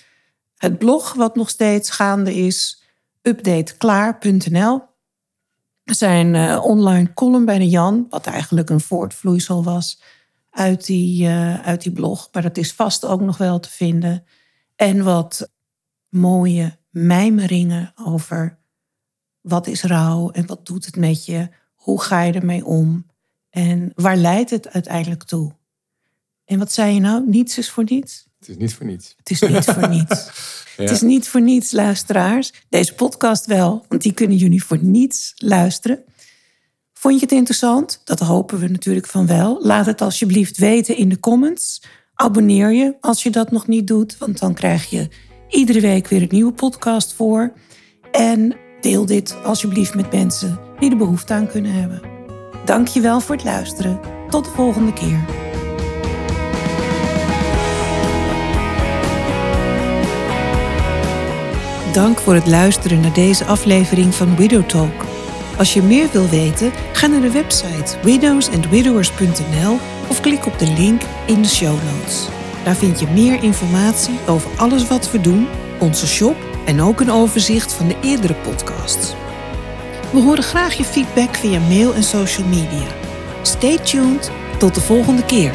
Het blog wat nog steeds gaande is. Updateklaar.nl. Zijn eh, online column bij de Jan. Wat eigenlijk een voortvloeisel was uit die, eh, uit die blog. Maar dat is vast ook nog wel te vinden. En wat mooie mijmeringen over wat is rouw en wat doet het met je? Hoe ga je ermee om? En waar leidt het uiteindelijk toe? En wat zei je nou? Niets is voor niets? Het is niet voor niets. Het is niet voor niets. (laughs) Ja. Het is niet voor niets, luisteraars. Deze podcast wel, want die kunnen jullie voor niets luisteren. Vond je het interessant? Dat hopen we natuurlijk van wel. Laat het alsjeblieft weten in de comments. Abonneer je als je dat nog niet doet, want dan krijg je iedere week weer een nieuwe podcast voor. En deel dit alsjeblieft met mensen die er behoefte aan kunnen hebben. Dank je wel voor het luisteren. Tot de volgende keer. Dank voor het luisteren naar deze aflevering van Widow Talk. Als je meer wil weten, ga naar de website widowsandwidowers.nl of klik op de link in de show notes. Daar vind je meer informatie over alles wat we doen, onze shop en ook een overzicht van de eerdere podcasts. We horen graag je feedback via mail en social media. Stay tuned, tot de volgende keer.